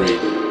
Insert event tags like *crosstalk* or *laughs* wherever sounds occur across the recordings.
Radio.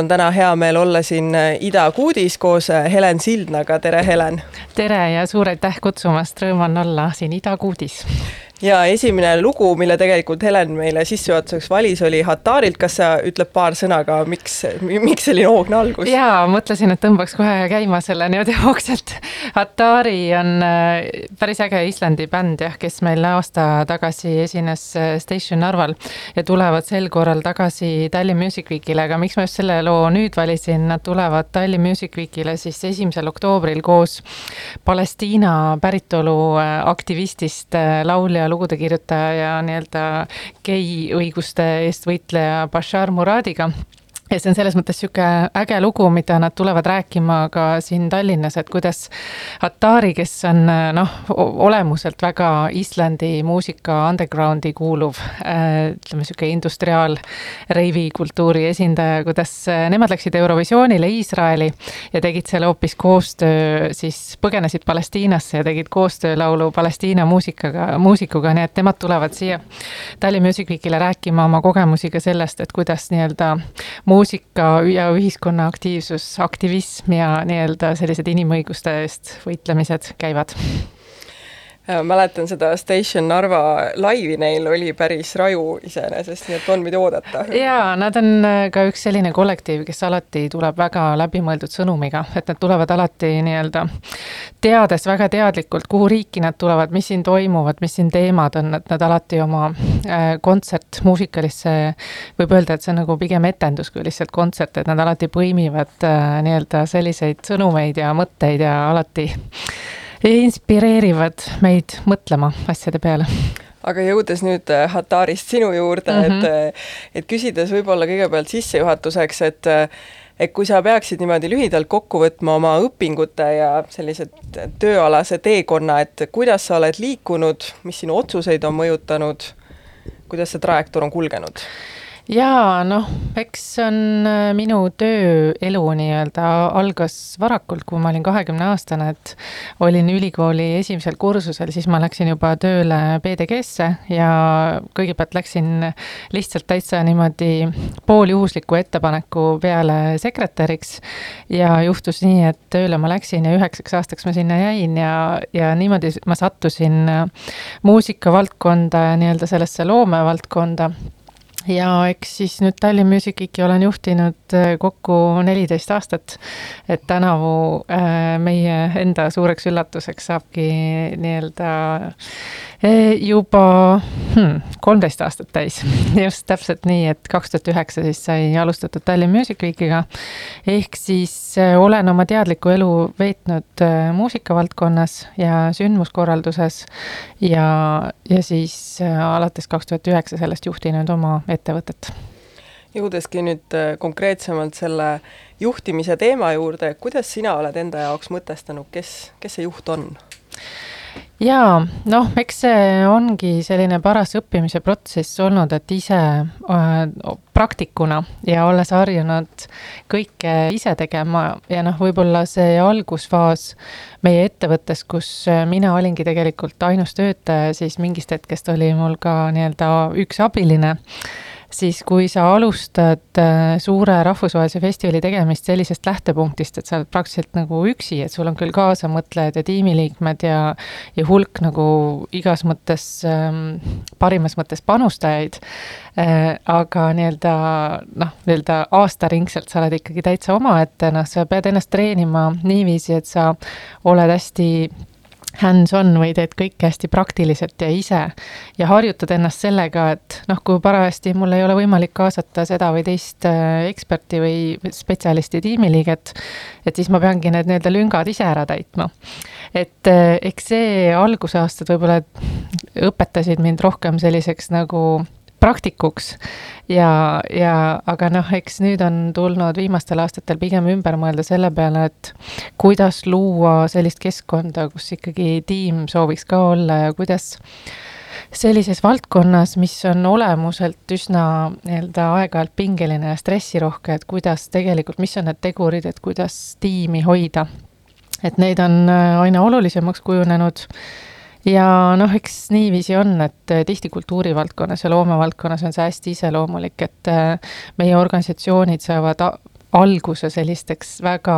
On täna hea meel olla siin äh, Ida Kuudis koos äh, Helen Sildnaga, tere Helen! tere ja suur aitäh kutsumast, rõõm on olla siin Ida Kuudis ja esimene lugu, mille tegelikult Helen meile sissejuhatuseks valis, oli Hatarilt. kas sa ütled paar sõna ka, miks, miks selline hoogne algus? jaa, mõtlesin, et tõmbaks kohe käima selle niimoodi *laughs* hoogsalt. Hatari on äh, päris äge Islandi bänd jah, kes meil aasta tagasi esines äh, Station Narval ja tulevad sel korral tagasi Tallinn Music Weekile, aga miks ma just selle loo nüüd valisin, nad tulevad Tallinn Music Weekile siis esimesel oktoobril koos Palestiina päritolu äh, aktivistist laulja lugude kirjutaja ja nii-öelda gei õiguste eest võitleja Bashar Muradiga ja see on selles mõttes niisugune äge lugu, mida nad tulevad rääkima ka siin Tallinnas, et kuidas Atari, kes on noh, olemuselt väga Islandi muusika undergroundi kuuluv äh, ütleme, niisugune industriaal reivi kultuuri esindaja, kuidas äh, nemad läksid Eurovisioonile Iisraeli ja tegid seal hoopis koostöö, siis põgenesid Palestiinasse ja tegid koostöölaulu Palestiina muusikaga, muusikuga, nii et nemad tulevad siia Tallinn Music Weekile rääkima oma kogemusi ka sellest, et kuidas nii-öelda muusika ja ühiskonna aktiivsus, aktivism ja nii-öelda sellised inimõiguste eest võitlemised käivad mäletan seda Station Narva laivi, neil oli päris raju iseenesest, nii et on, mida oodata. jaa, nad on äh, ka üks selline kollektiiv, kes alati tuleb väga läbimõeldud sõnumiga, et nad tulevad alati nii-öelda teades väga teadlikult, kuhu riiki nad tulevad, mis siin toimuvad, mis siin teemad on, et nad alati oma äh, kontsert muusikalisse, võib öelda, et see on nagu pigem etendus kui lihtsalt kontsert, et nad alati põimivad äh, nii-öelda selliseid sõnumeid ja mõtteid ja alati inspireerivad meid mõtlema asjade peale aga jõudes nüüd äh, Hatarist sinu juurde mm, -hmm. et, mhm. äh, et küsides võib-olla kõigepealt sissejuhatuseks, et äh, et kui sa peaksid niimoodi lühidalt kokku võtma oma õpingute ja sellise tööalase teekonna, et kuidas sa oled liikunud, mis sinu otsuseid on mõjutanud, kuidas see trajektoor on kulgenud? Jaa, noh, eks on äh, minu tööelu nii-öelda algas varakult, kui ma olin kahekümne aastane, et olin ülikooli esimesel kursusel, siis ma läksin juba tööle PDG-sse ja kõigepealt läksin lihtsalt täitsa niimoodi pooljuhusliku ettepaneku peale sekretäriks ja juhtus nii, et tööle ma läksin ja üheksaks aastaks ma sinna jäin ja, ja niimoodi ma sattusin muusikavaldkonda ja nii-öelda sellesse loomevaldkonda ja eks siis nüüd Tallinn Music Weeki olen juhtinud äh, kokku neliteist aastat. et tänavu äh, meie enda suureks üllatuseks saabki nii-öelda äh, juba hmm, kolmteist aastat täis. *laughs* just täpselt nii, et kaks tuhat üheksa siis sai alustatud Tallinn Music Weekiga. ehk siis olen oma teadlikku elu veetnud muusikavaldkonnas ja sündmuskorralduses ja, ja siis alates kaks tuhat üheksa sellest juhtinud oma ettevõtet. jõudeski nüüd äh, konkreetsemalt selle juhtimise teema juurde, kuidas sina oled enda jaoks mõtestanud, kes, kes see juht on? jaa, noh, eks see ongi selline paras õppimise protsess olnud, et ise äh, praktikuna ja olles harjunud kõike ise tegema ja noh, võib-olla see algusfaas meie ettevõttes, kus mina olingi tegelikult ainus töötaja, siis mingist hetkest oli mul ka nii-öelda üks abiline siis kui sa alustad äh, suure rahvusvahelise festivali tegemist sellisest lähtepunktist, et sa oled praktiliselt nagu üksi, et sul on küll kaasamõtlejad ja tiimiliikmed ja, ja hulk nagu igas mõttes ähm,, parimas mõttes panustajaid äh,, aga nii-öelda noh, nii-öelda aastaringselt sa oled ikkagi täitsa omaette, noh, sa pead ennast treenima niiviisi, et sa oled hästi hands-on või teed kõike hästi praktiliselt ja ise ja harjutad ennast sellega, et noh, kui parajasti mul ei ole võimalik kaasata seda või teist äh, eksperti või spetsialisti tiimiliiget, et siis ma peangi need nii-öelda lüngad ise ära täitma. et äh, eks see algusaastad võib-olla õpetasid mind rohkem selliseks nagu praktikuks ja, ja aga noh, eks nüüd on tulnud viimastel aastatel pigem ümber mõelda selle peale, et kuidas luua sellist keskkonda, kus ikkagi tiim sooviks ka olla ja kuidas sellises valdkonnas, mis on olemuselt üsna nii-öelda aeg-ajalt pingeline ja stressirohke, et kuidas tegelikult, mis on need tegurid, et kuidas tiimi hoida. et neid on äh, aina olulisemaks kujunenud ja noh, eks niiviisi on, et eh, tihti kultuurivaldkonnas ja loomevaldkonnas on see hästi iseloomulik, et eh, meie organisatsioonid saavad alguse sellisteks väga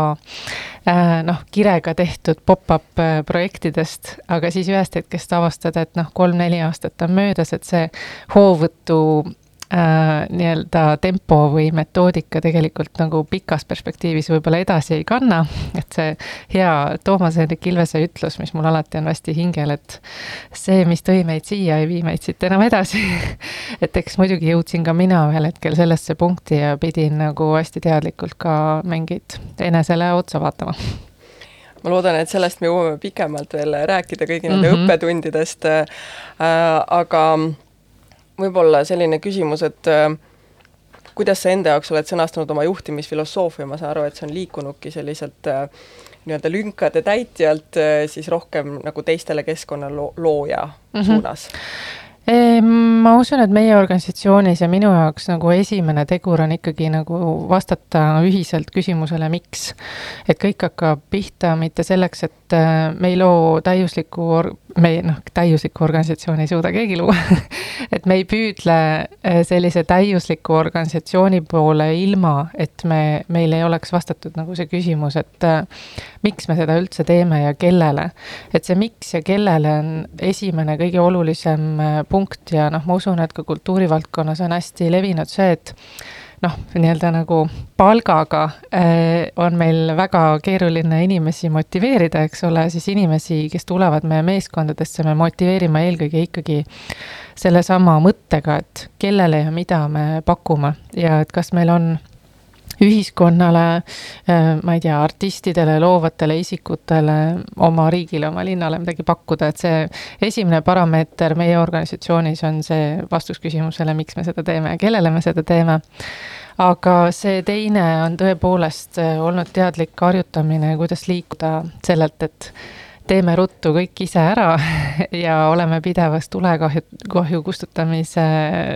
äh, noh, kirega tehtud pop-up projektidest, aga siis ühest hetkest avastada, et noh, kolm-neli aastat on möödas, et see hoovõtu äh, nii-öelda tempo või metoodika tegelikult nagu pikas perspektiivis võib-olla edasi ei kanna. et see hea Toomas Hendrik Ilvese ütlus, mis mul alati on hästi hingel, et see, mis tõi meid siia, ei vii meid siit enam edasi *laughs* et eks muidugi jõudsin ka mina ühel hetkel sellesse punkti ja pidin nagu hästi teadlikult ka mingeid enesele otsa vaatama ma loodan, et sellest me jõuame pikemalt veel rääkida kõigi nende mm -hmm. õppetundidest äh,, aga võib-olla selline küsimus, et äh, kuidas sa enda jaoks oled sõnastanud oma juhtimisfilosoofia, ma saan aru, et see on liikunudki selliselt äh, nii-öelda lünkade täitjalt äh, siis rohkem nagu teistele keskkonna lo looja mm -hmm. suunas ma usun, et meie organisatsioonis ja minu jaoks nagu esimene tegur on ikkagi nagu vastata ühiselt küsimusele, miks. et kõik hakkab pihta mitte selleks, et me ei loo täiuslikku me ei noh, täiuslikku organisatsiooni ei suuda keegi luua *laughs* et me ei püüdle äh, sellise täiusliku organisatsiooni poole ilma, et me, meil ei oleks vastatud nagu see küsimus, et äh, miks me seda üldse teeme ja kellele. et see miks ja kellele on esimene kõige olulisem äh, punkt ja noh, ma usun, et ka kultuurivaldkonnas on hästi levinud see, et noh, nii-öelda nagu palgaga äh, on meil väga keeruline inimesi motiveerida, eks ole, siis inimesi, kes tulevad meie meeskondadesse, me motiveerime eelkõige ikkagi sellesama mõttega, et kellele ja mida me pakume ja et kas meil on ühiskonnale, äh, ma ei tea, artistidele, loovatele isikutele, oma riigile, oma linnale midagi pakkuda, et see esimene parameeter meie organisatsioonis on see vastus küsimusele, miks me seda teeme ja kellele me seda teeme. Aga see teine on tõepoolest olnud teadlik harjutamine, kuidas liikuda sellelt, et teeme ruttu kõik ise ära *laughs* ja oleme pidevas tulekahju, kahju kustutamise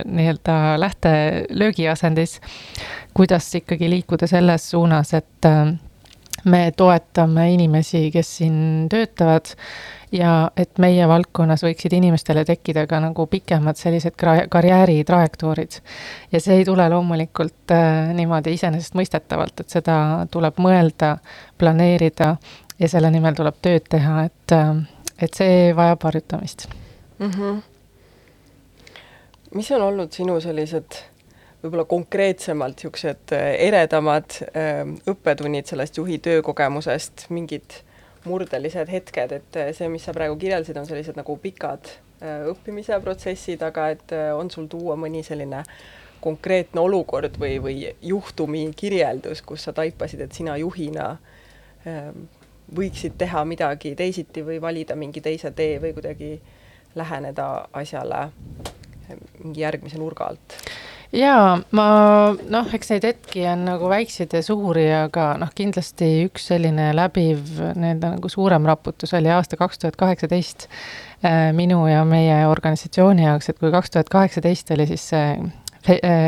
nii-öelda lähtelöögi asendis. kuidas ikkagi liikuda selles suunas, et äh, me toetame inimesi, kes siin töötavad ja et meie valdkonnas võiksid inimestele tekkida ka nagu pikemad sellised karjääri trajektoorid. ja see ei tule loomulikult äh, niimoodi iseenesestmõistetavalt, et seda tuleb mõelda, planeerida ja selle nimel tuleb tööd teha, et, äh, et see vajab harjutamist mm. -hmm. mis on olnud sinu sellised võib-olla konkreetsemalt niisugused äh, eredamad äh, õppetunnid sellest juhi töökogemusest, mingid murdelised hetked, et see, mis sa praegu kirjeldasid, on sellised nagu pikad õppimise protsessid, aga et on sul tuua mõni selline konkreetne olukord või, või juhtumi kirjeldus, kus sa taipasid, et sina juhina võiksid teha midagi teisiti või valida mingi teise tee või kuidagi läheneda asjale mingi järgmise nurga alt? jaa, ma noh, eks neid hetki on nagu väikseid ja suuri, aga noh, kindlasti üks selline läbiv nii-öelda nagu suurem raputus oli aasta kaks tuhat kaheksateist äh, minu ja meie organisatsiooni jaoks, et kui kaks tuhat kaheksateist oli siis see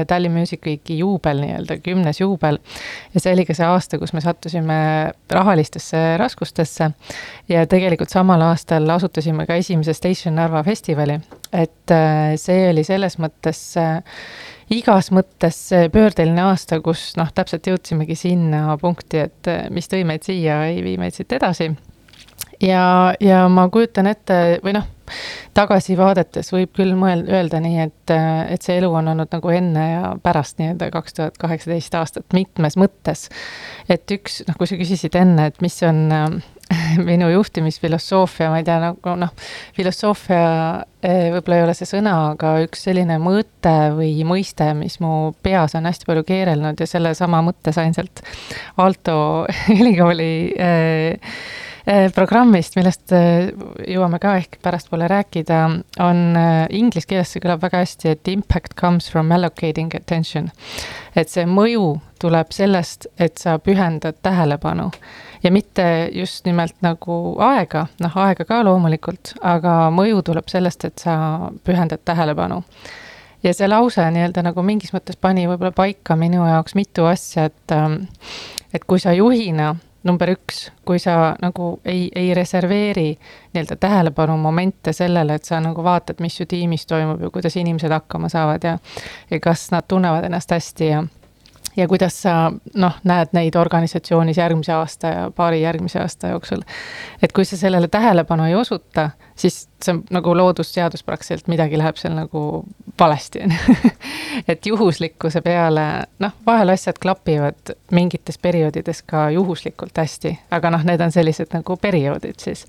Tallinn Music Weeki juubel nii-öelda, kümnes juubel. ja see oli ka see aasta, kus me sattusime rahalistesse raskustesse. ja tegelikult samal aastal asutasime ka esimese Station Narva festivali, et äh, see oli selles mõttes igas mõttes pöördeline aasta, kus noh, täpselt jõudsimegi sinna punkti, et mis tõi meid siia, ei vii meid siit edasi. Ja, ja ma kujutan ette või noh, tagasi vaadates võib küll mõelda, öelda nii, et, et see elu on olnud nagu enne ja pärast nii-öelda kaks tuhat kaheksateist aastat mitmes mõttes. et üks, noh, kui sa küsisid enne, et mis on minu juhtimisfilosoofia, ma ei tea, nagu noh, filosoofia eh, võib-olla ei ole see sõna, aga üks selline mõte või mõiste, mis mu peas on hästi palju keerelnud ja sellesama mõtte sain sealt Aalto *laughs* ülikooli eh, programmist, millest jõuame ka ehk pärastpoole rääkida, on inglise keeles see kõlab väga hästi, et impact comes from allocating attention. et see mõju tuleb sellest, et sa pühendad tähelepanu ja mitte just nimelt nagu aega, noh, aega ka loomulikult, aga mõju tuleb sellest, et sa pühendad tähelepanu. ja see lause nii-öelda nagu mingis mõttes pani võib-olla paika minu jaoks mitu asja, et et kui sa juhina number üks, kui sa nagu ei, ei reserveeri nii-öelda tähelepanu momente sellele, et sa nagu vaatad, mis su tiimis toimub ja kuidas inimesed hakkama saavad ja ja kas nad tunnevad ennast hästi ja ja kuidas sa noh, näed neid organisatsioonis järgmise aasta ja paari järgmise aasta jooksul. et kui sa sellele tähelepanu ei osuta, siis see on nagu loodusseadus praktiliselt, midagi läheb seal nagu valesti, on ju. *laughs* et juhuslikkuse peale, noh, vahel asjad klapivad mingites perioodides ka juhuslikult hästi, aga noh, need on sellised nagu perioodid siis.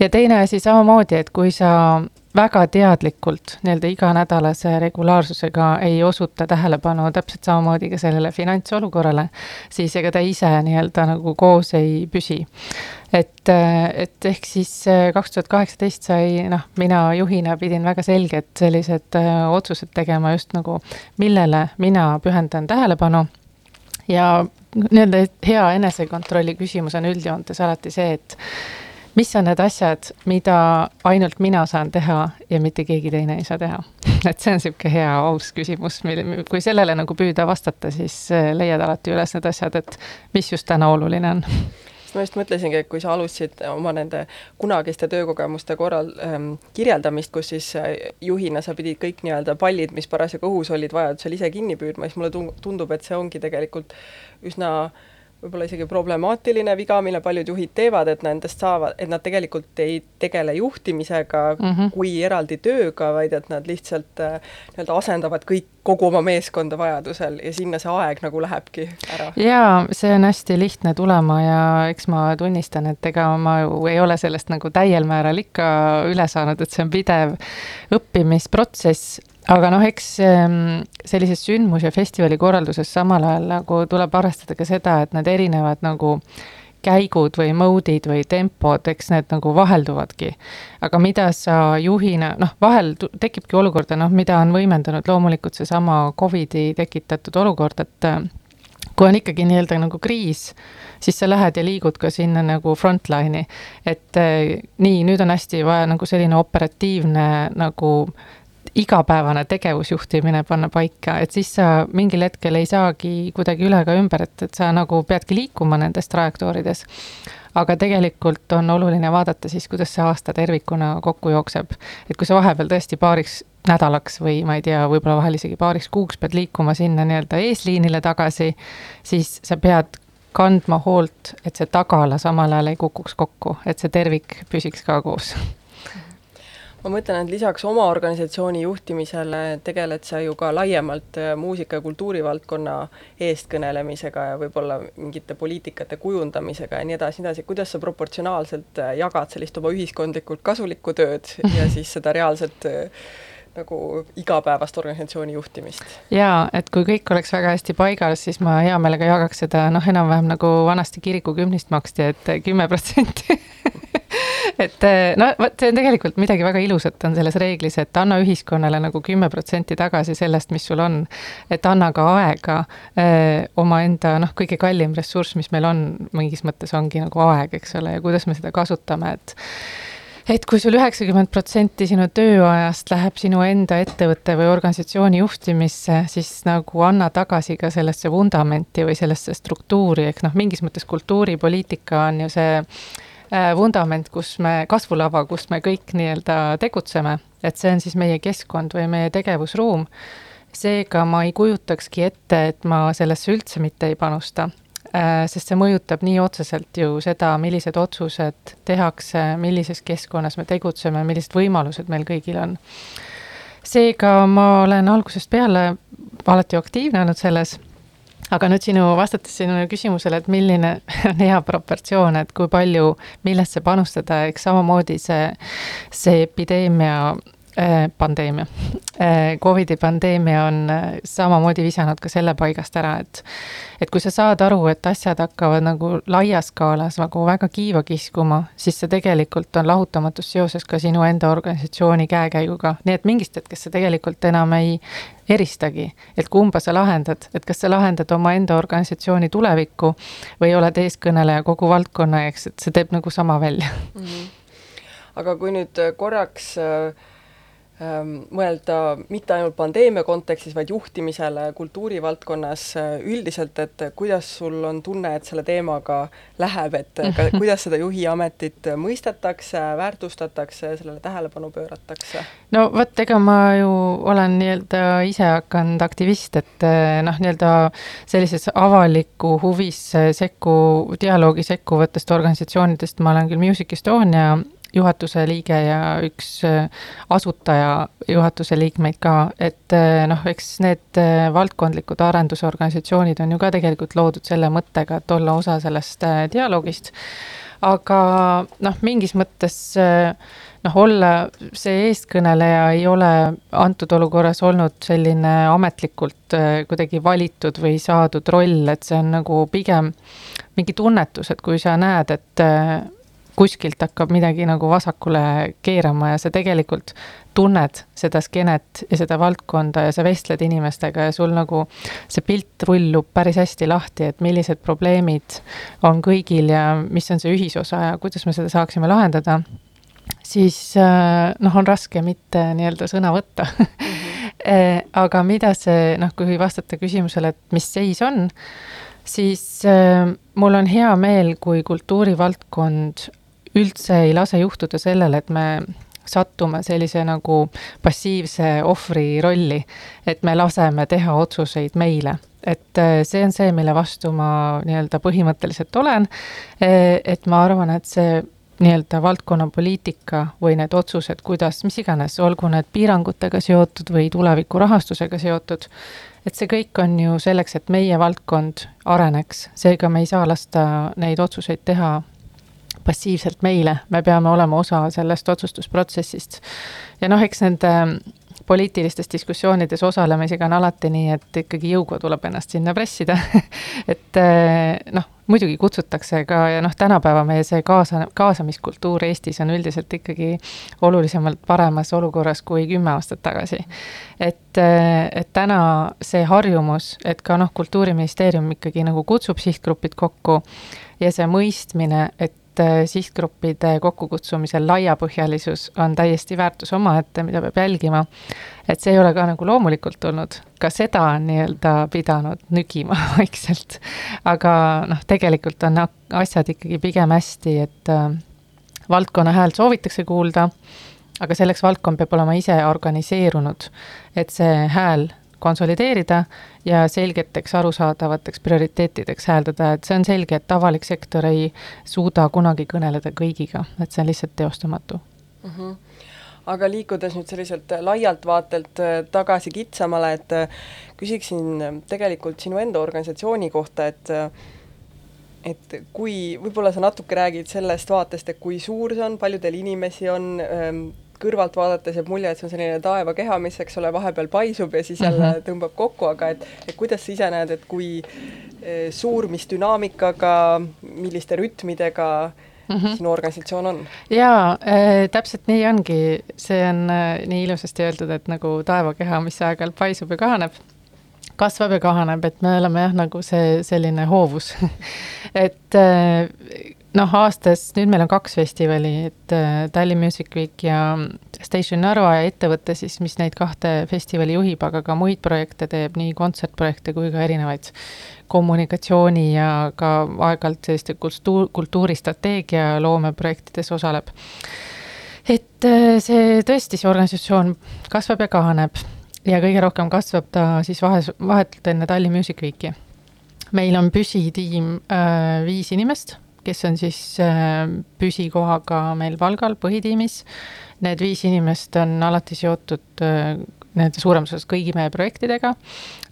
ja teine asi samamoodi, et kui sa väga teadlikult nii-öelda iganädalase regulaarsusega ei osuta tähelepanu täpselt samamoodi ka sellele finantsolukorrale, siis ega ta ise nii-öelda nagu koos ei püsi. et, et ehk siis kaks tuhat kaheksateist sai noh, mina juhina pidin väga selged sellised äh, otsused tegema just nagu, millele mina pühendan tähelepanu ja nii-öelda hea enesekontrolli küsimus on üldjoontes alati see, et mis on need asjad, mida ainult mina saan teha ja mitte keegi teine ei saa teha? *laughs* et see on niisugune hea aus küsimus, mille, kui sellele nagu püüda vastata, siis äh, leiad alati üles need asjad, et mis just täna oluline on ma just mõtlesingi, et kui sa alustasid oma nende kunagiste töökogemuste korral ähm, kirjeldamist, kus siis äh, juhina sa pidid kõik nii-öelda pallid, mis parasjagu õhus olid, vajadusel ise kinni püüdma, siis mulle tundub, et see ongi tegelikult üsna äh, võib-olla isegi problemaatiline viga, mille paljud juhid teevad, et nendest saavad, et nad tegelikult ei tegele juhtimisega mm -hmm. kui eraldi tööga, vaid et nad lihtsalt äh, nii-öelda asendavad kõik, kogu oma meeskonda vajadusel ja sinna see aeg nagu lähebki ära. jaa, see on hästi lihtne tulema ja eks ma tunnistan, et ega ma ju ei ole sellest nagu täiel määral ikka üle saanud, et see on pidev õppimisprotsess, aga noh, eks ehm, sellises sündmus- ja festivali korralduses samal ajal nagu tuleb arvestada ka seda, et need erinevad nagu käigud või mode'id või tempod, eks need nagu vahelduvadki. aga mida sa juhina, noh, vahel tekibki olukorda, noh, mida on võimendanud loomulikult seesama Covidi tekitatud olukord, et äh, kui on ikkagi nii-öelda nagu kriis, siis sa lähed ja liigud ka sinna nagu frontline'i. et äh, nii, nüüd on hästi vaja nagu selline operatiivne nagu igapäevane tegevusjuhtimine panna paika, et siis sa mingil hetkel ei saagi kuidagi üle ega ümber, et, et sa nagu peadki liikuma nendes trajektoorides. aga tegelikult on oluline vaadata siis, kuidas see aasta tervikuna kokku jookseb. et kui sa vahepeal tõesti paariks nädalaks või ma ei tea, võib-olla vahel isegi paariks kuuks pead liikuma sinna nii-öelda eesliinile tagasi, siis sa pead kandma hoolt, et see tagala samal ajal ei kukuks kokku, et see tervik püsiks ka koos ma mõtlen, et lisaks oma organisatsiooni juhtimisele tegeled sa ju ka laiemalt äh, muusika- ja kultuurivaldkonna eestkõnelemisega ja võib-olla mingite poliitikate kujundamisega ja nii edasi, nii edasi, kuidas sa proportsionaalselt äh, jagad sellist oma ühiskondlikult kasulikku tööd ja siis seda reaalset äh, nagu igapäevast organisatsiooni juhtimist. jaa, et kui kõik oleks väga hästi paigas, siis ma hea meelega jagaks seda noh, enam-vähem nagu vanasti kiriku kümnist maksti et, et kümme protsenti *laughs* *laughs* et eh, no vot, see on tegelikult midagi väga ilusat on selles reeglis, et anna ühiskonnale nagu kümme protsenti tagasi sellest, mis sul on. et anna ka aega eh, omaenda noh, kõige kallim ressurss, mis meil on, mingis mõttes ongi nagu aeg, eks ole, ja kuidas me seda kasutame, et et kui sul üheksakümmend protsenti sinu tööajast läheb sinu enda ettevõtte või organisatsiooni juhtimisse, siis nagu anna tagasi ka sellesse vundamenti või sellesse struktuuri, ehk noh, mingis mõttes kultuuripoliitika on ju see vundament, kus me, kasvulava, kus me kõik nii-öelda tegutseme, et see on siis meie keskkond või meie tegevusruum. seega ma ei kujutakski ette, et ma sellesse üldse mitte ei panusta äh, sest see mõjutab nii otseselt ju seda, millised otsused tehakse, millises keskkonnas me tegutseme, millised võimalused meil kõigil on. seega ma olen algusest peale alati aktiivne olnud selles aga nüüd sinu, vastates sinu küsimusele, et milline *laughs* on hea proportsioon, et kui palju, millesse panustada, eks samamoodi see, see epideemia pandeemia. Äh, Covidi pandeemia on äh, samamoodi visanud ka selle paigast ära, et et kui sa saad aru, et asjad hakkavad nagu laias skaalas nagu väga kiiva kiskuma, siis see tegelikult on lahutamatus seoses ka sinu enda organisatsiooni käekäiguga, nii et mingist hetkest sa tegelikult enam ei eristagi, et kumba sa lahendad, et kas sa lahendad omaenda organisatsiooni tulevikku või oled eeskõneleja kogu valdkonna jaoks, et see teeb nagu sama välja mm. -hmm. aga kui nüüd korraks äh, mõelda mitte ainult pandeemia kontekstis, vaid juhtimisele kultuurivaldkonnas äh, üldiselt, et kuidas sul on tunne, et selle teemaga läheb, et *laughs* ka, kuidas seda juhiametit mõistetakse, väärtustatakse, sellele tähelepanu pööratakse? no vot, ega ma ju olen nii-öelda ise hakanud aktivist, et äh, noh, nii-öelda sellises avaliku huvisse sekku, dialoogi sekkuvatest organisatsioonidest ma olen küll Music Estonia juhatuse liige ja üks äh, asutaja juhatuse liikmeid ka, et äh, noh, eks need äh, valdkondlikud arendusorganisatsioonid on ju ka tegelikult loodud selle mõttega, et olla osa sellest dialoogist. aga noh, mingis mõttes noh, olla see eestkõneleja ei ole antud olukorras olnud selline ametlikult kuidagi valitud või saadud roll, et see on nagu pigem mingi tunnetus, et kui sa näed, et kuskilt hakkab midagi nagu vasakule keerama ja sa tegelikult tunned seda skeenet ja seda valdkonda ja sa vestled inimestega ja sul nagu see pilt rullub päris hästi lahti, et millised probleemid on kõigil ja mis on see ühisosa ja kuidas me seda saaksime lahendada, siis äh, noh, on raske mitte nii-öelda sõna võtta mm. -hmm. *laughs* aga mida see noh, kui vastata küsimusele, et mis seis on siis äh, mul on hea meel, kui kultuurivaldkond üldse ei lase juhtuda sellele, et me sattume sellise nagu passiivse ohvri rolli, et me laseme teha otsuseid meile et äh, see on see, mille vastu ma nii-öelda põhimõtteliselt olen. Äh, et ma arvan, et see nii-öelda valdkonna poliitika või need otsused, kuidas, mis iganes, olgu need piirangutega seotud või tuleviku rahastusega seotud, et see kõik on ju selleks, et meie valdkond areneks, seega me ei saa lasta neid otsuseid teha passiivselt meile, me peame olema osa sellest otsustusprotsessist. ja noh, eks nende poliitilistes diskussioonides osalemisega on alati nii, et ikkagi jõuga tuleb ennast sinna pressida *laughs* et noh, muidugi kutsutakse ka ja noh, tänapäeva meie see kaasa, kaasamiskultuur Eestis on üldiselt ikkagi olulisemalt paremas olukorras kui kümme aastat tagasi. et, et täna see harjumus, et ka noh, Kultuuriministeerium ikkagi nagu kutsub sihtgrupid kokku ja see mõistmine, et et äh, sihtgruppide kokkukutsumisel laiapõhjalisus on täiesti väärtus omaette, mida peab jälgima. et see ei ole ka nagu loomulikult tulnud, ka seda on nii-öelda pidanud nügima *laughs* vaikselt. aga noh, tegelikult on asjad ikkagi pigem hästi, et äh, valdkonna häält soovitakse kuulda, aga selleks valdkond peab olema ise organiseerunud, et see hääl konsolideerida ja selgeteks arusaadavateks prioriteetideks hääldada, et see on selge, et avalik sektor ei suuda kunagi kõneleda kõigiga, et see on lihtsalt teostamatu mm. -hmm aga liikudes nüüd selliselt laialt vaatelt äh, tagasi kitsamale, et äh, küsiksin tegelikult sinu enda organisatsiooni kohta, et äh, et kui, võib-olla sa natuke räägid sellest vaatest, et kui suur see on, palju teil inimesi on, ähm, kõrvalt vaadates jääb mulje, et see on selline taevakeha, mis, eks ole, vahepeal paisub ja siis jälle mm -hmm. tõmbab kokku, aga et, et kuidas sa ise näed, et kui eh, suur, mis dünaamikaga, milliste rütmidega mm -hmm. sinu organisatsioon on? jaa äh,, täpselt nii ongi, see on äh, nii ilusasti öeldud, et nagu taevakeha, mis aeg-ajalt paisub ja kahaneb kasvab ja kahaneb, et me oleme jah, nagu see selline hoovus *laughs* et äh, noh, aastas, nüüd meil on kaks festivali, et äh, Tallinn Music Week ja Station Narva ja ettevõte siis, mis neid kahte festivali juhib, aga ka muid projekte teeb, nii kontsertprojekte kui ka erinevaid kommunikatsiooni ja ka aeg-ajalt selliste kultuur, kultuuristrateegia loomeprojektides osaleb. et äh, see tõesti, see organisatsioon kasvab ja kahaneb ja kõige rohkem kasvab ta siis vahes, vahetult enne Tallinn Music Weeki. meil on püsitiim äh, viis inimest kes on siis äh, püsikohaga meil Valgal põhitiimis. Need viis inimest on alati seotud äh, nende suuremas osas kõigi meie projektidega,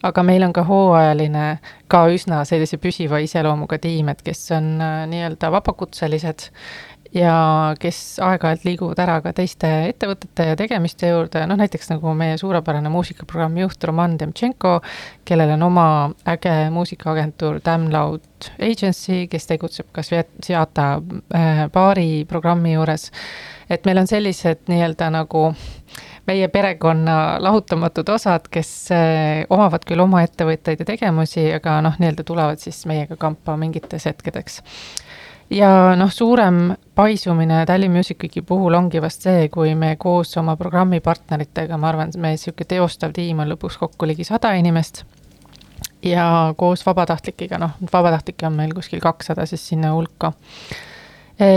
aga meil on ka hooajaline, ka üsna sellise püsiva iseloomuga tiim, et kes on äh, nii-öelda vabakutselised ja kes aeg-ajalt liiguvad ära ka teiste ettevõtete ja tegemiste juurde, noh näiteks nagu meie suurepärane muusikaprogrammi juht Roman Demtšenko, kellel on oma äge muusikaagentuur Damn Loud Agency, kes tegutseb ka Seata äh, baari programmi juures. et meil on sellised nii-öelda nagu meie perekonna lahutamatud osad, kes äh, omavad küll oma ettevõtteid ja tegevusi, aga noh, nii-öelda tulevad siis meiega kampa mingites hetkedeks ja noh, suurem paisumine Tallinn Music Weeki puhul ongi vast see, kui me koos oma programmipartneritega, ma arvan, meie niisugune teostav tiim on lõpuks kokku ligi sada inimest. ja koos vabatahtlikega, noh, vabatahtlikke on meil kuskil kakssada siis sinna hulka. E,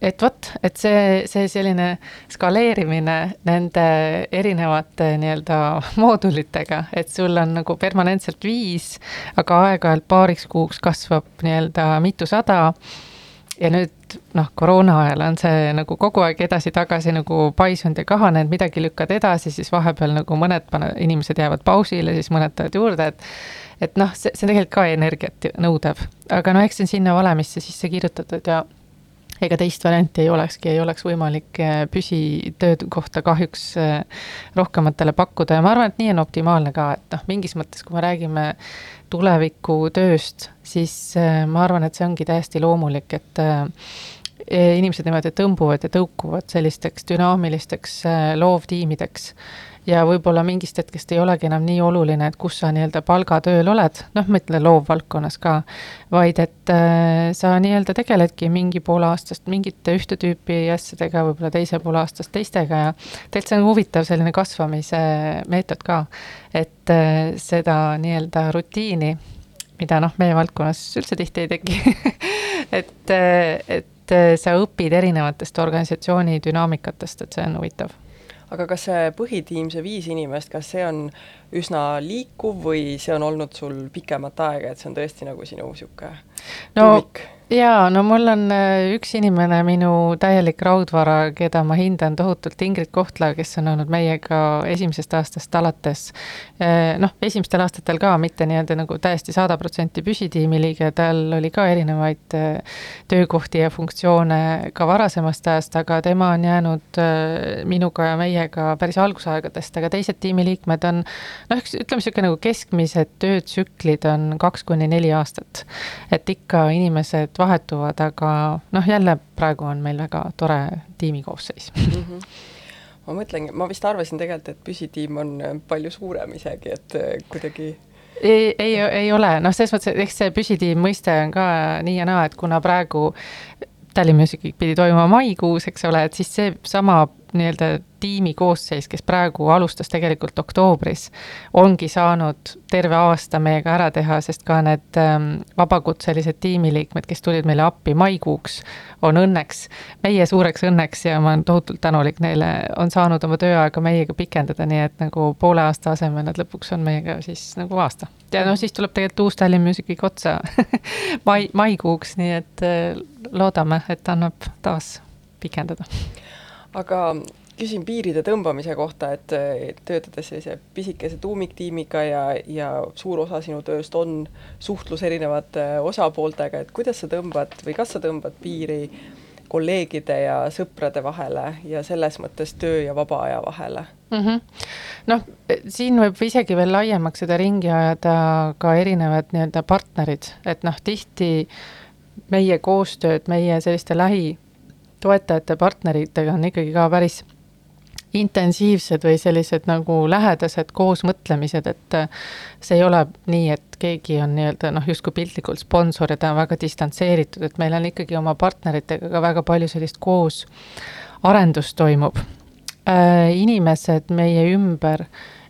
et vot, et see, see selline skaleerimine nende erinevate nii-öelda *laughs* moodulitega, et sul on nagu permanentselt viis, aga aeg-ajalt paariks kuuks kasvab nii-öelda mitusada ja nüüd noh, koroona ajal on see nagu kogu aeg edasi-tagasi nagu paisunud ja kahanenud, midagi lükkad edasi, siis vahepeal nagu mõned pane-, inimesed jäävad pausile, siis mõned tulevad juurde, et et noh, see, see tegelikult ka energiat nõudeb, aga no eks see on sinna valemisse sisse kirjutatud ja ega teist varianti ei olekski, ei oleks võimalik eh, püsitöökohta kahjuks eh, rohkematele pakkuda. Ja ma arvan, et nii on optimaalne ka, et noh, mingis mõttes, kui me räägime tulevikutööst, siis äh, ma arvan, et see ongi täiesti loomulik, et äh, inimesed niimoodi tõmbuvad ja tõukuvad sellisteks dünaamilisteks äh, loovtiimideks. Ja võib-olla mingist hetkest ei olegi enam nii oluline, et kus sa nii-öelda palgatööl oled, noh, ma ütlen loovvaldkonnas ka, vaid et äh, sa nii-öelda tegeledki mingi poole aastast mingite ühte tüüpi asjadega, võib-olla teise poole aastast teistega ja tegelikult see on huvitav selline kasvamise meetod ka, et äh, seda nii-öelda rutiini mida noh, meie valdkonnas üldse tihti ei teki *laughs* et, et sa õpid erinevatest organisatsiooni dünaamikatest, et see on huvitav aga kas see põhitiim, see viis inimest, kas see on üsna liikuv või see on olnud sul pikemat aega, et see on tõesti nagu sinu niisugune no, tuumik? Jaa, no mul on äh, üks inimene, minu täielik raudvara, keda ma hindan tohutult, Ingrid Kohtla, kes on olnud meiega esimesest aastast alates. Äh, noh, esimestel aastatel ka mitte nii-öelda nagu täiesti sada protsenti püsitiimi liige, tal oli ka erinevaid äh, töökohti ja funktsioone ka varasemast ajast, aga tema on jäänud minuga ja meiega päris algusaegadest, aga teised tiimiliikmed on noh, üks ütleme, niisugune nagu keskmised töötsüklid on kaks kuni neli aastat. et ikka inimesed inimesed vahetuvad, aga noh, jälle praegu on meil väga tore tiimi koosseis mm. -hmm ma mõtlengi, ma vist arvasin tegelikult, et püsitiim on palju suurem isegi, et äh, kuidagi ei, ei, ei ole, noh, selles mõttes, et eks see püsitiim mõiste on ka nii ja naa, et kuna praegu Tallinn Music Week pidi toimuma maikuus, eks ole, et siis seesama nii-öelda tiimi koosseis, kes praegu alustas tegelikult oktoobris, ongi saanud terve aasta meiega ära teha, sest ka need ähm, vabakutselised tiimiliikmed, kes tulid meile appi maikuuks, on õnneks, meie suureks õnneks ja ma olen tohutult tänulik neile, on saanud oma tööaega meiega pikendada, nii et nagu poole aasta asemel nad lõpuks on meiega siis nagu aasta. ja noh, siis tuleb tegelikult uus Tallinn Music Week otsa *laughs* mai, maikuuks, nii et äh, loodame, et annab taas pikendada aga küsin piiride tõmbamise kohta, et töötades sellise pisikese tuumiktiimiga ja, ja suur osa sinu tööst on suhtlus erinevate osapooltega, et kuidas sa tõmbad või kas sa tõmbad piiri kolleegide ja sõprade vahele ja selles mõttes töö ja vaba aja vahele mm -hmm.? noh, siin võib isegi veel laiemaks seda ringi ajada ka erinevad nii-öelda partnerid, et noh, tihti meie koostööd meie selliste lähi toetajate, partneritega on ikkagi ka päris intensiivsed või sellised nagu lähedased koosmõtlemised, et äh, see ei ole nii, et keegi on nii-öelda noh, justkui piltlikult sponsor ja ta on väga distantseeritud, et meil on ikkagi oma partneritega ka väga palju sellist koos arendust toimub äh,. inimesed meie ümber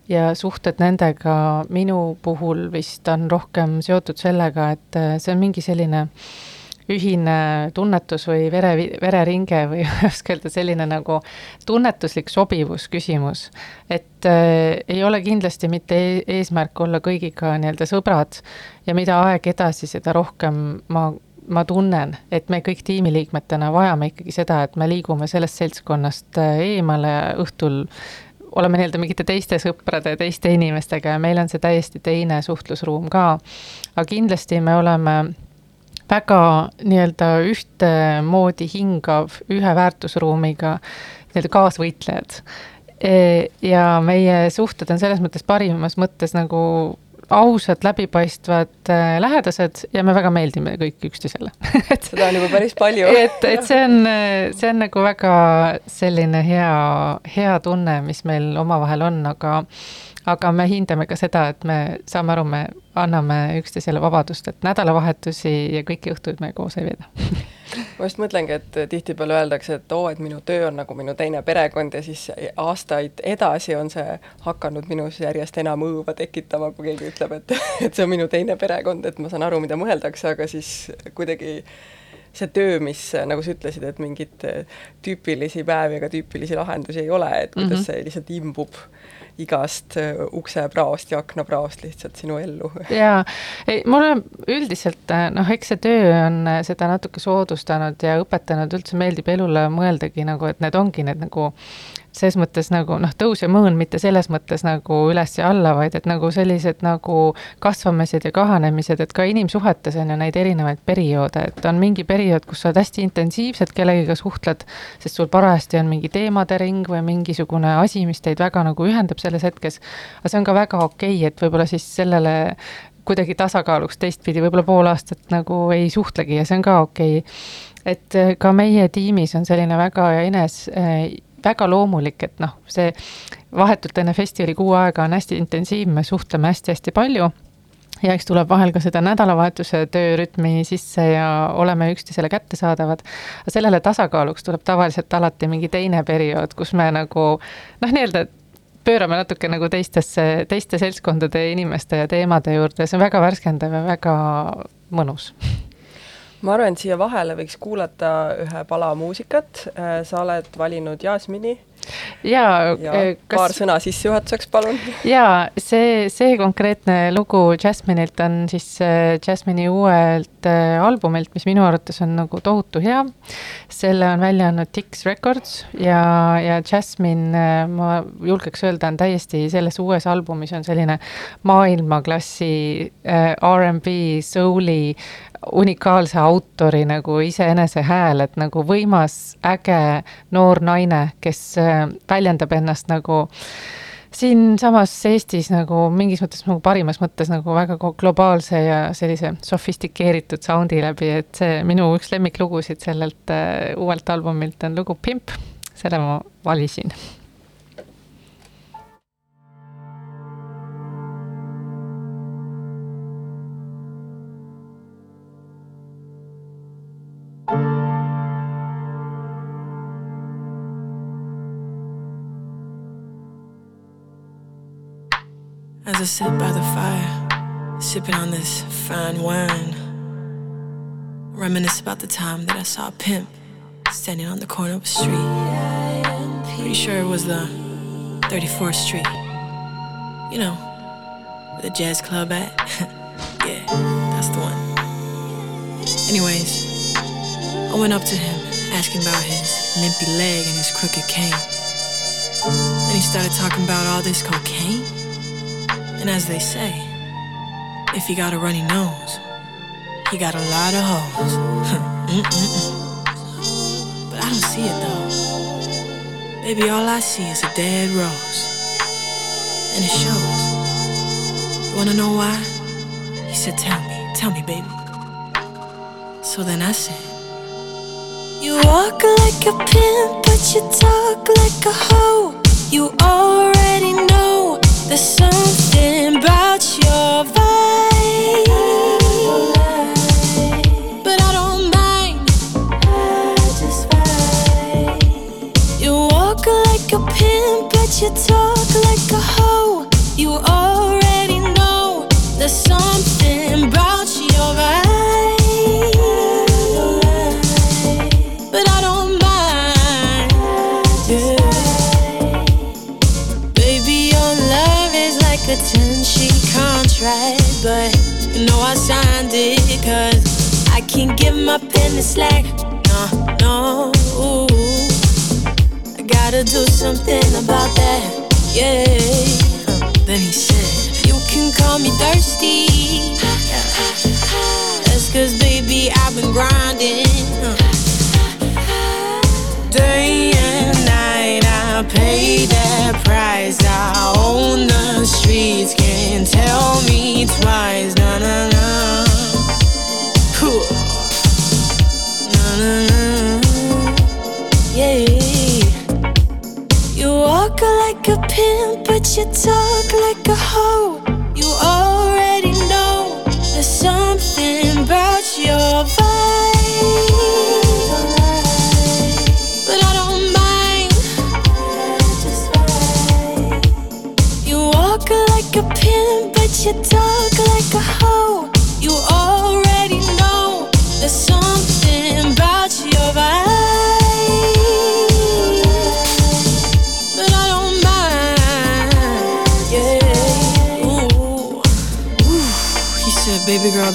ja suhted nendega minu puhul vist on rohkem seotud sellega, et äh, see on mingi selline äh, ühine tunnetus või vere, vereringe või ei *laughs* oska öelda, selline nagu tunnetuslik sobivusküsimus. et äh, ei ole kindlasti mitte e-, eesmärk olla kõigiga nii-öelda sõbrad ja mida aeg edasi, seda rohkem ma ma tunnen, et me kõik tiimiliikmetena vajame ikkagi seda, et me liigume sellest seltskonnast äh, eemale õhtul oleme nii-öelda mingite teiste sõprade, teiste inimestega ja meil on see täiesti teine suhtlusruum ka. aga kindlasti me oleme väga nii-öelda ühtemoodi hingav, ühe väärtusruumiga nii-öelda kaasvõitlejad. E, ja meie suhted on selles mõttes parimas mõttes nagu ausad, läbipaistvad, äh, lähedased ja me väga meeldime kõik üksteisele *laughs* et seda on juba päris palju *laughs* et, et see on, see on nagu väga selline hea, hea tunne, mis meil omavahel on, aga aga me hindame ka seda, et me saame aru, me anname üksteisele vabadust, et nädalavahetusi ja kõiki õhtuid me koos ei veeda *laughs* ma just mõtlengi, et tihtipeale öeldakse, et oo, et minu töö on nagu minu teine perekond ja siis aastaid edasi on see hakanud minus järjest enam õõva tekitama, kui keegi ütleb, et, *laughs* et see on minu teine perekond, et ma saan aru, mida mõeldakse, aga siis kuidagi see töö, mis nagu sa ütlesid, et mingeid tüüpilisi päevi ega tüüpilisi lahendusi ei ole, et kuidas mm -hmm. see lihtsalt imbub igast äh, uksepraost ja aknapraost lihtsalt sinu ellu. *laughs* jaa, ei mulle üldiselt äh, noh, eks see töö on äh, seda natuke soodustanud ja õpetanud, üldse meeldib elule mõeldagi nagu, et need ongi need nagu ses mõttes nagu noh, tõus ja mõõn mitte selles mõttes nagu üles ja alla, vaid et nagu sellised nagu kasvamised ja kahanemised, et ka inimsuhetes on ju neid erinevaid perioode, et on mingi periood, kus sa oled hästi intensiivselt kellegiga suhtled, sest sul parajasti on mingi teemade ring või mingisugune asi, mis teid väga nagu ühendab selles hetkes. aga see on ka väga okei okay,, et võib-olla siis sellele kuidagi tasakaaluks teistpidi võib-olla pool aastat nagu ei suhtlegi ja see on ka okei okay. et ka meie tiimis on selline väga enes väga loomulik, et noh, see vahetult enne festivali kuu aega on hästi intensiivne, suhtleme hästi-hästi palju. ja eks tuleb vahel ka seda nädalavahetuse töörütmi sisse ja oleme üksteisele kättesaadavad. sellele tasakaaluks tuleb tavaliselt alati mingi teine periood, kus me nagu noh, nii-öelda pöörame natuke nagu teistesse, teiste seltskondade inimeste ja teemade juurde, see on väga värskendav ja väga mõnus ma arvan, et siia vahele võiks kuulata ühe pala muusikat, äh, sa oled valinud Jasmini ja, ja äh, kas... paar sõna sissejuhatuseks, palun. *laughs* ja see, see konkreetne lugu Jasmine'ilt on siis äh, Jasmine'i uuelt äh, albumilt, mis minu arvates on nagu tohutu hea. selle on välja andnud Dix Records ja, ja Jasmine, ma julgeks öelda, on täiesti selles uues albumis on selline maailmaklassi R'n'B, soul'i unikaalse autori nagu iseenese hääl, et nagu võimas, äge noor naine, kes väljendab ennast nagu siinsamas Eestis nagu mingis mõttes nagu parimas mõttes nagu väga globaalse ja sellise sofistikeeritud soundi läbi, et see minu üks lemmiklugusid sellelt uh, uuelt albumilt on lugu Pimp, selle ma valisin As I sit by the fire, sipping on this fine wine, reminisce about the time that I saw a pimp standing on the corner of a street. Pretty sure it was the 34th Street. You know, the jazz club at? *laughs* yeah, that's the one. Anyways, I went up to him, asking about his limpy leg and his crooked cane. Then he started talking about all this cocaine. And as they say, if he got a runny nose, he got a lot of hoes. *laughs* but I don't see it though. Baby, all I see is a dead rose. And it shows. You wanna know why? He said, Tell me, tell me, baby. So then I said, You walk like a pimp, but you talk like a hoe. You already know there's something do something about that. Yeah. Then he said, can call me thirsty. That's cause, baby, I've been grinding. Day and night, I pay that price. I own the streets, can't tell me twice. Na na na. Whew. Na na na. Yeah. You walk like a pimp, but you talk like a hoe.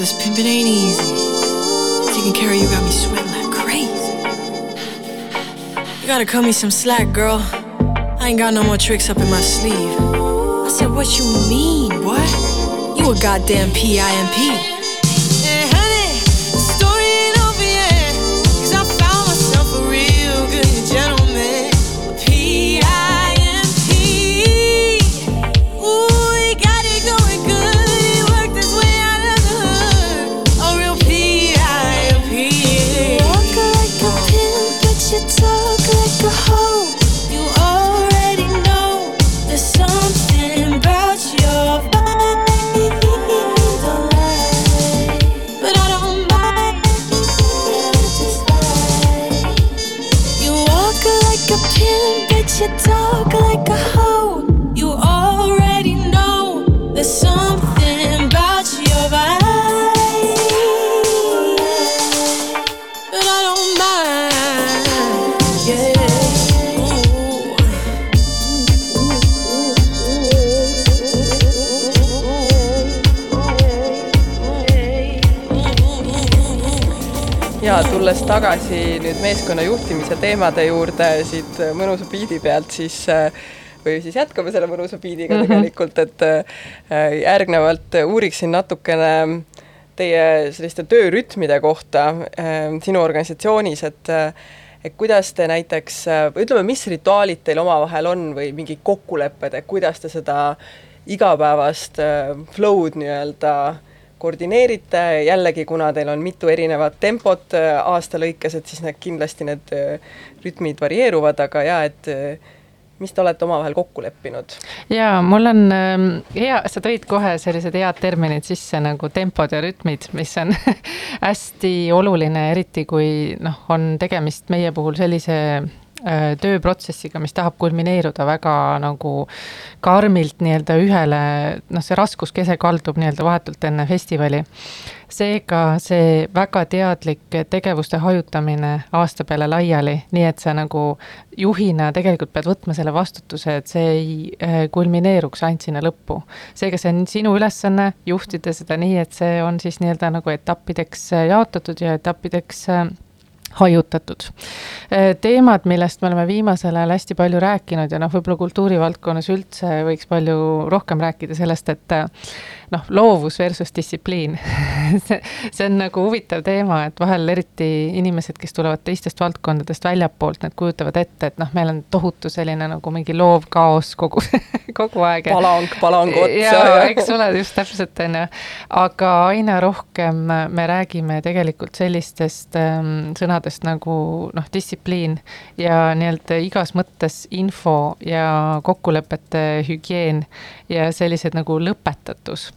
This pimping ain't easy. Taking care of you got me sweating like crazy. You gotta cut me some slack, girl. I ain't got no more tricks up in my sleeve. I said, what you mean, what? You a goddamn PIMP. Tagasi nüüd meeskonna juhtimise teemade juurde siit mõnusa biidi pealt, siis või siis jätkame selle mõnusa biidiga mm -hmm. tegelikult, et äh, järgnevalt uuriksin natukene teie selliste töörütmide kohta äh, sinu organisatsioonis, et et kuidas te näiteks, ütleme, mis rituaalid teil omavahel on või mingid kokkulepped, et kuidas te seda igapäevast äh, flow'd nii-öelda koordineerite, jällegi kuna teil on mitu erinevat tempot äh, aasta lõikes, et siis need kindlasti need äh, rütmid varieeruvad, aga jaa, et mis te olete omavahel kokku leppinud? jaa, mul on ähm, hea, sa tõid kohe sellised head terminid sisse nagu tempod ja rütmid, mis on *laughs* hästi oluline, eriti kui noh, on tegemist meie puhul sellise Äh, tööprotsessiga, mis tahab kulmineeruda väga nagu karmilt nii-öelda ühele, noh, see raskuskese kaldub nii-öelda vahetult enne festivali. seega see väga teadlik tegevuste hajutamine aasta peale laiali, nii et sa nagu juhina tegelikult pead võtma selle vastutuse, et see ei äh, kulmineeruks ainult sinna lõppu. seega see on sinu ülesanne juhtida seda nii, et see on siis nii-öelda nagu etappideks jaotatud ja etappideks äh, hajutatud. Äh, teemad, millest me oleme viimasel ajal hästi palju rääkinud ja noh, võib-olla kultuurivaldkonnas üldse võiks palju rohkem rääkida sellest, et äh, noh, loovus versus distsipliin *laughs* see, see on nagu huvitav teema, et vahel eriti inimesed, kes tulevad teistest valdkondadest väljapoolt, need kujutavad ette, et noh, meil on tohutu selline nagu mingi loov kaos kogu *laughs* kogu aeg. palang, palang otsa. jaa, eks ole, just täpselt, on ju. aga aina rohkem me räägime tegelikult sellistest ähm, sõnadest nagu noh, distsipliin ja nii-öelda igas mõttes info ja kokkulepete hügieen ja sellised nagu lõpetatus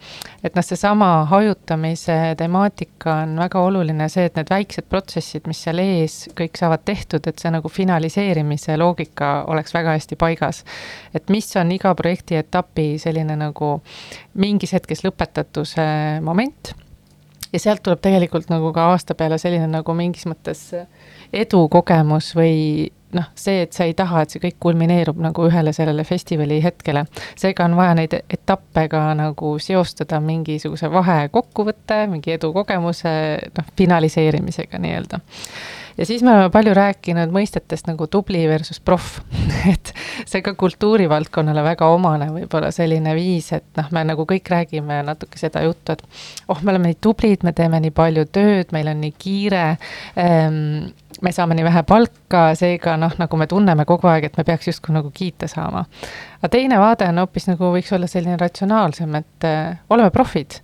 et noh, seesama hajutamise temaatika on väga oluline, see, et need väiksed protsessid, mis seal ees kõik saavad tehtud, et see nagu finaliseerimise loogika oleks väga hästi paigas. et mis on iga projekti etapi selline nagu mingis hetkes lõpetatuse moment ja sealt tuleb tegelikult nagu ka aasta peale selline nagu mingis mõttes edukogemus või noh, see, et sa ei taha, et see kõik kulmineerub nagu ühele sellele festivali hetkele. seega on vaja neid etappe ka nagu seostada mingisuguse vahekokkuvõtte, mingi edukogemuse noh, finaliseerimisega nii-öelda ja siis me oleme palju rääkinud mõistetest nagu tubli versus proff *laughs* et see ka kultuurivaldkonnale väga omane võib-olla selline viis, et noh, me nagu kõik räägime natuke seda juttu, et oh, me oleme nii tublid, me teeme nii palju tööd, meil on nii kiire ähm, me saame nii vähe palka, seega noh, nagu me tunneme kogu aeg, et me peaks justkui nagu kiita saama. aga teine vaade on hoopis nagu võiks olla selline ratsionaalsem, et äh, oleme profid.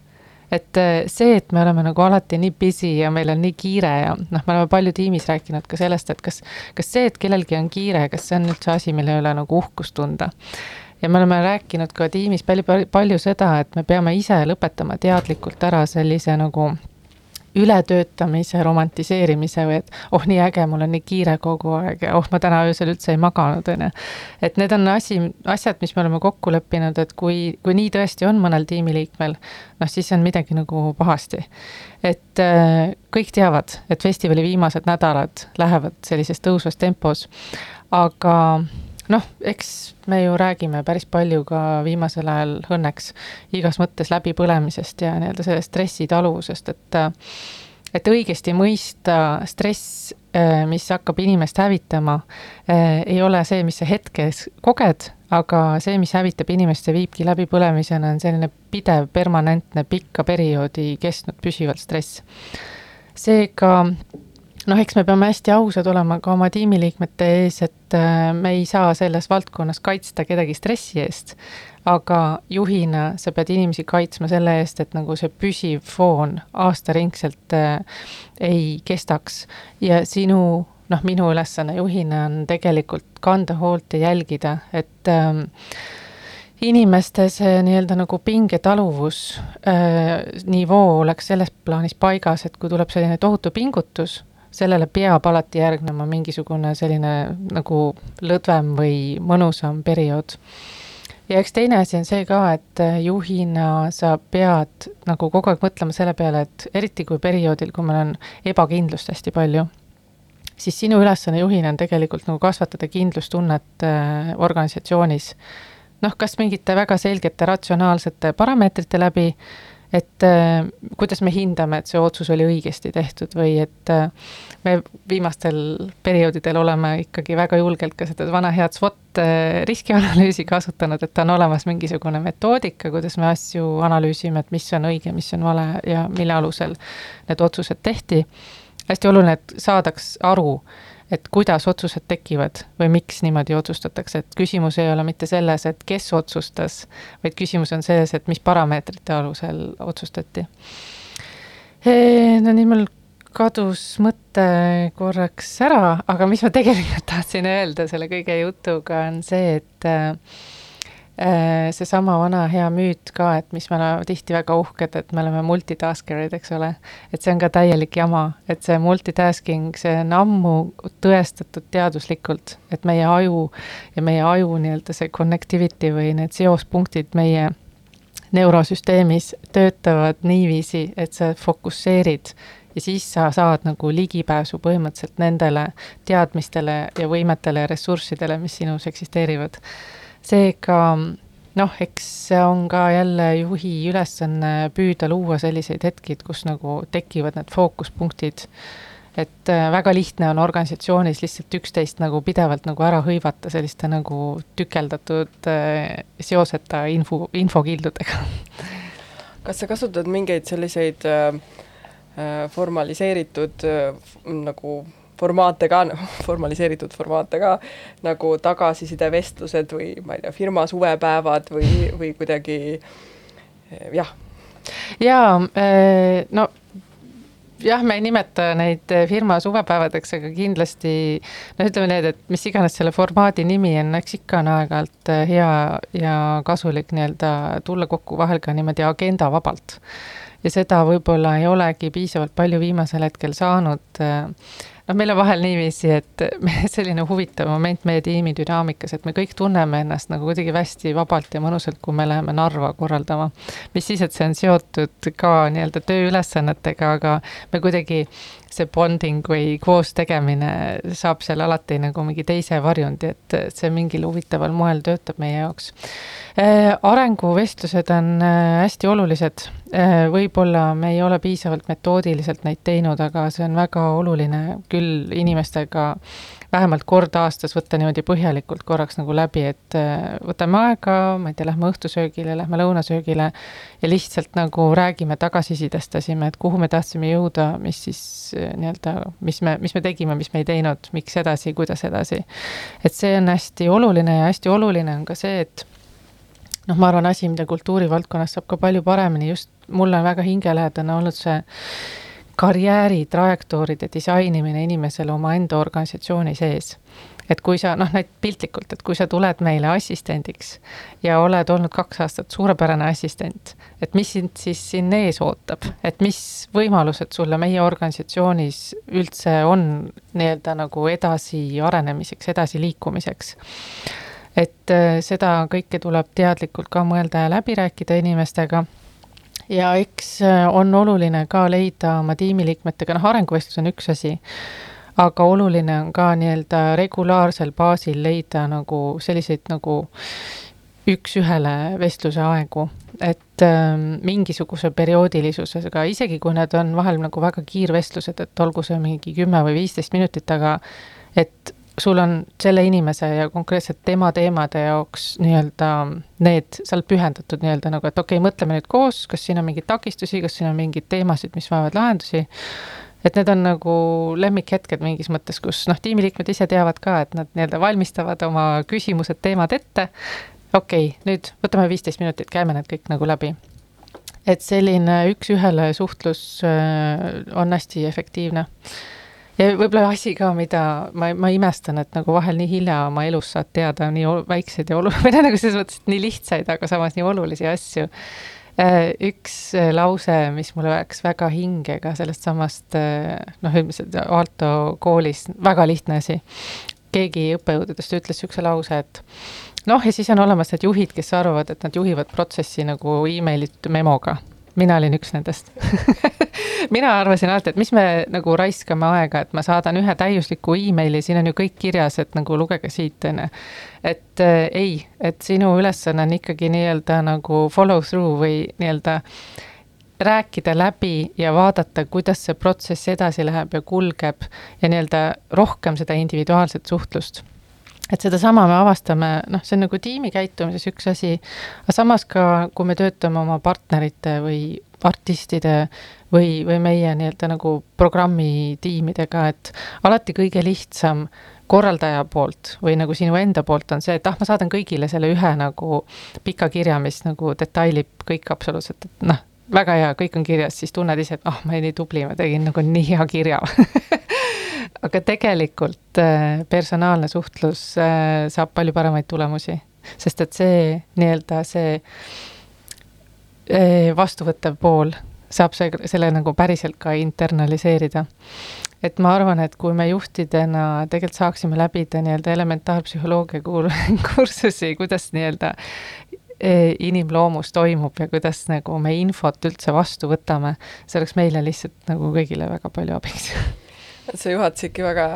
Et äh, see, et me oleme nagu alati nii busy ja meil on nii kiire ja noh, me oleme palju tiimis rääkinud ka sellest, et kas, kas see, et kellelgi on kiire, kas see on üldse asi, mille üle nagu uhkust tunda. Ja me oleme rääkinud ka tiimis palju, palju seda, et me peame ise lõpetama teadlikult ära sellise nagu ületöötamise romantiseerimise või et oh, nii äge, mul on nii kiire kogu aeg ja oh, ma täna öösel üldse ei maganud, on ju. et need on asi, asjad, mis me oleme kokku leppinud, et kui, kui nii tõesti on mõnel tiimiliikmel, noh, siis on midagi nagu pahasti. et äh, kõik teavad, et festivali viimased nädalad lähevad sellises tõusvas tempos, aga noh, eks me ju räägime päris palju ka viimasel ajal õnneks igas mõttes läbipõlemisest ja nii-öelda sellest stressitaluvusest, et et õigesti mõista stress, eh, mis hakkab inimest hävitama, eh, ei ole see, mis sa hetkes koged, aga see, mis hävitab inimest ja viibki läbipõlemisena, on selline pidev, permanentne, pikka perioodi kestnud püsivalt stress. seega noh, eks me peame hästi ausad olema ka oma tiimiliikmete ees, et äh, me ei saa selles valdkonnas kaitsta kedagi stressi eest. aga juhina sa pead inimesi kaitsma selle eest, et nagu see püsiv foon aastaringselt äh, ei kestaks ja sinu noh, minu ülesanne juhina on tegelikult kanda hoolt ja jälgida, et ähm, inimeste see nii-öelda nagu pingetaluvus äh, nivoo oleks selles plaanis paigas, et kui tuleb selline tohutu pingutus sellele peab alati järgnema mingisugune selline nagu lõdvem või mõnusam periood. ja eks teine asi on see ka, et juhina sa pead nagu kogu aeg mõtlema selle peale, et eriti kui perioodil, kui meil on ebakindlust hästi palju, siis sinu ülesanne juhina on tegelikult nagu kasvatada kindlustunnet äh, organisatsioonis. noh, kas mingite väga selgete ratsionaalsete parameetrite läbi et äh, kuidas me hindame, et see otsus oli õigesti tehtud või et äh, me viimastel perioodidel oleme ikkagi väga julgelt ka seda vana head SWOT äh, riskianalüüsi kasutanud, et on olemas mingisugune metoodika, kuidas me asju analüüsime, et mis on õige, mis on vale ja mille alusel need otsused tehti. hästi oluline, et saadaks aru et kuidas otsused tekivad või miks niimoodi otsustatakse, et küsimus ei ole mitte selles, et kes otsustas, vaid küsimus on selles, et mis parameetrite alusel otsustati. no nii mul kadus mõte korraks ära, aga mis ma tegelikult *laughs* tahtsin öelda selle kõige jutuga, on see, et Äh, seesama vana hea müüt ka, et mis me oleme tihti väga uhked, et me oleme multitaskerid, eks ole. et see on ka täielik jama, et see multitasking, see on ammu tõestatud teaduslikult, et meie aju ja meie aju nii-öelda see connectivity või need seospunktid meie neurosüsteemis töötavad niiviisi, et sa fokusseerid ja siis sa saad nagu ligipääsu põhimõtteliselt nendele teadmistele ja võimetele ja ressurssidele, mis sinus eksisteerivad seega noh, eks see on ka jälle juhi ülesanne püüda luua selliseid hetki, kus nagu tekivad need fookuspunktid. et äh, väga lihtne on organisatsioonis lihtsalt üksteist nagu pidevalt nagu ära hõivata selliste nagu tükeldatud äh, seoseta info, infokildudega. *laughs* kas sa kasutad mingeid selliseid äh, äh formaliseeritud äh, nagu formaate ka, *laughs* formaliseeritud formaate ka, nagu tagasisidevestlused või ma ei tea, firma suvepäevad või, või kuidagi jah. jaa, äh, no jah, me ei nimeta neid firma suvepäevadeks, aga kindlasti no ütleme need, et mis iganes selle formaadi nimi on, eks ikka on aeg-ajalt hea ja kasulik nii-öelda tulla kokku vahel ka niimoodi agenda vabalt. ja seda võib-olla ei olegi piisavalt palju viimasel hetkel saanud äh, noh, meil on vahel niiviisi, et *laughs* selline huvitav moment meie tiimi dünaamikas, et me kõik tunneme ennast nagu kuidagi hästi vabalt ja mõnusalt, kui me läheme Narva korraldama. mis siis, et see on seotud ka nii-öelda tööülesannetega, aga me kuidagi see bonding või koos tegemine saab seal alati nagu mingi teise varjundi, et see mingil huvitaval moel töötab meie jaoks. Äh, arenguvestlused on äh, hästi olulised. Äh, võib-olla me ei ole piisavalt metoodiliselt neid teinud, aga see on väga oluline küll inimestega vähemalt kord aastas võtta niimoodi põhjalikult korraks nagu läbi, et äh, võtame aega, ma ei tea, lähme õhtusöögile, lähme lõunasöögile ja lihtsalt nagu räägime, tagasisidestasime, et kuhu me tahtsime jõuda, mis siis äh, nii-öelda, mis me, mis me tegime, mis me ei teinud, miks edasi, kuidas edasi. et see on hästi oluline ja hästi oluline on ka see, et noh, ma arvan, asi, mida kultuurivaldkonnas saab ka palju paremini, just mulle on väga hingelähedane olnud see karjääri trajektooride disainimine inimesele omaenda organisatsiooni sees. et kui sa noh, näit piltlikult, et kui sa tuled meile assistendiks ja oled olnud kaks aastat suurepärane assistent, et mis sind siis siin ees ootab, et mis võimalused sulle meie organisatsioonis üldse on nii-öelda nagu edasi arenemiseks, edasi liikumiseks? Et äh, seda kõike tuleb teadlikult ka mõelda ja läbi rääkida inimestega ja eks äh, on oluline ka leida oma tiimiliikmetega, noh, arenguvestlus on üks asi, aga oluline on ka nii-öelda regulaarsel baasil leida nagu selliseid nagu üks-ühele vestluse aegu, et ähm, mingisuguse perioodilisusega, isegi kui need on vahel nagu väga kiirvestlused, et olgu see mingi kümme või viisteist minutit, aga et sul on selle inimese ja konkreetselt tema teemade jaoks nii-öelda need, sa oled pühendatud nii-öelda nagu, et okei okay,, mõtleme nüüd koos, kas siin on mingeid takistusi, kas siin on mingeid teemasid, mis vajavad lahendusi, et need on nagu lemmikhetked mingis mõttes, kus noh, tiimiliikmed ise teavad ka, et nad nii-öelda valmistavad oma küsimused, teemad ette, okei okay,, nüüd võtame viisteist minutit, käime need kõik nagu läbi. et selline üks-ühele suhtlus äh, on hästi efektiivne ja võib-olla asi ka, mida ma, ma imestan, et nagu vahel nii hilja oma elus saad teada nii väikseid ja olu-, *laughs* või noh, nagu selles mõttes, et nii lihtsaid, aga samas nii olulisi asju. Äh, üks äh, lause, mis mulle läks väga hinge ka sellest samast äh, noh, üldiselt Aalto koolis, väga lihtne asi. keegi õppejõududest ütles niisuguse lause, et noh, ja siis on olemas need juhid, kes arvavad, et nad juhivad protsessi nagu email'it memoga mina olin üks nendest *laughs* mina arvasin alati, et mis me nagu raiskame aega, et ma saadan ühe täiusliku emaili, siin on ju kõik kirjas, et nagu lugege siit, on ju. et äh, ei, et sinu ülesanne on ikkagi nii-öelda nagu follow through või nii-öelda rääkida läbi ja vaadata, kuidas see protsess edasi läheb ja kulgeb ja nii-öelda rohkem seda individuaalset suhtlust et sedasama me avastame, noh, see on nagu tiimi käitumises üks asi, aga samas ka, kui me töötame oma partnerite või artistide või, või meie nii-öelda nagu programmitiimidega, et alati kõige lihtsam korraldaja poolt või nagu sinu enda poolt on see, et ah, ma saadan kõigile selle ühe nagu pika kirja, mis nagu detailib kõik absoluutselt, et noh, väga hea, kõik on kirjas, siis tunned ise, et ah oh,, ma olin nii tubli, ma tegin nagu nii hea kirja *laughs* aga tegelikult äh, personaalne suhtlus äh, saab palju paremaid tulemusi, sest et see nii-öelda see äh, vastuvõttev pool saab see, selle nagu päriselt ka internaliseerida. et ma arvan, et kui me juhtidena tegelikult saaksime läbida nii-öelda elementaarpsühholoogia kuul-, *laughs* kursusi, kuidas nii-öelda inimloomus toimub ja kuidas nagu me infot üldse vastu võtame, see oleks meile lihtsalt nagu kõigile väga palju abiks *laughs* *laughs* sa juhatasidki väga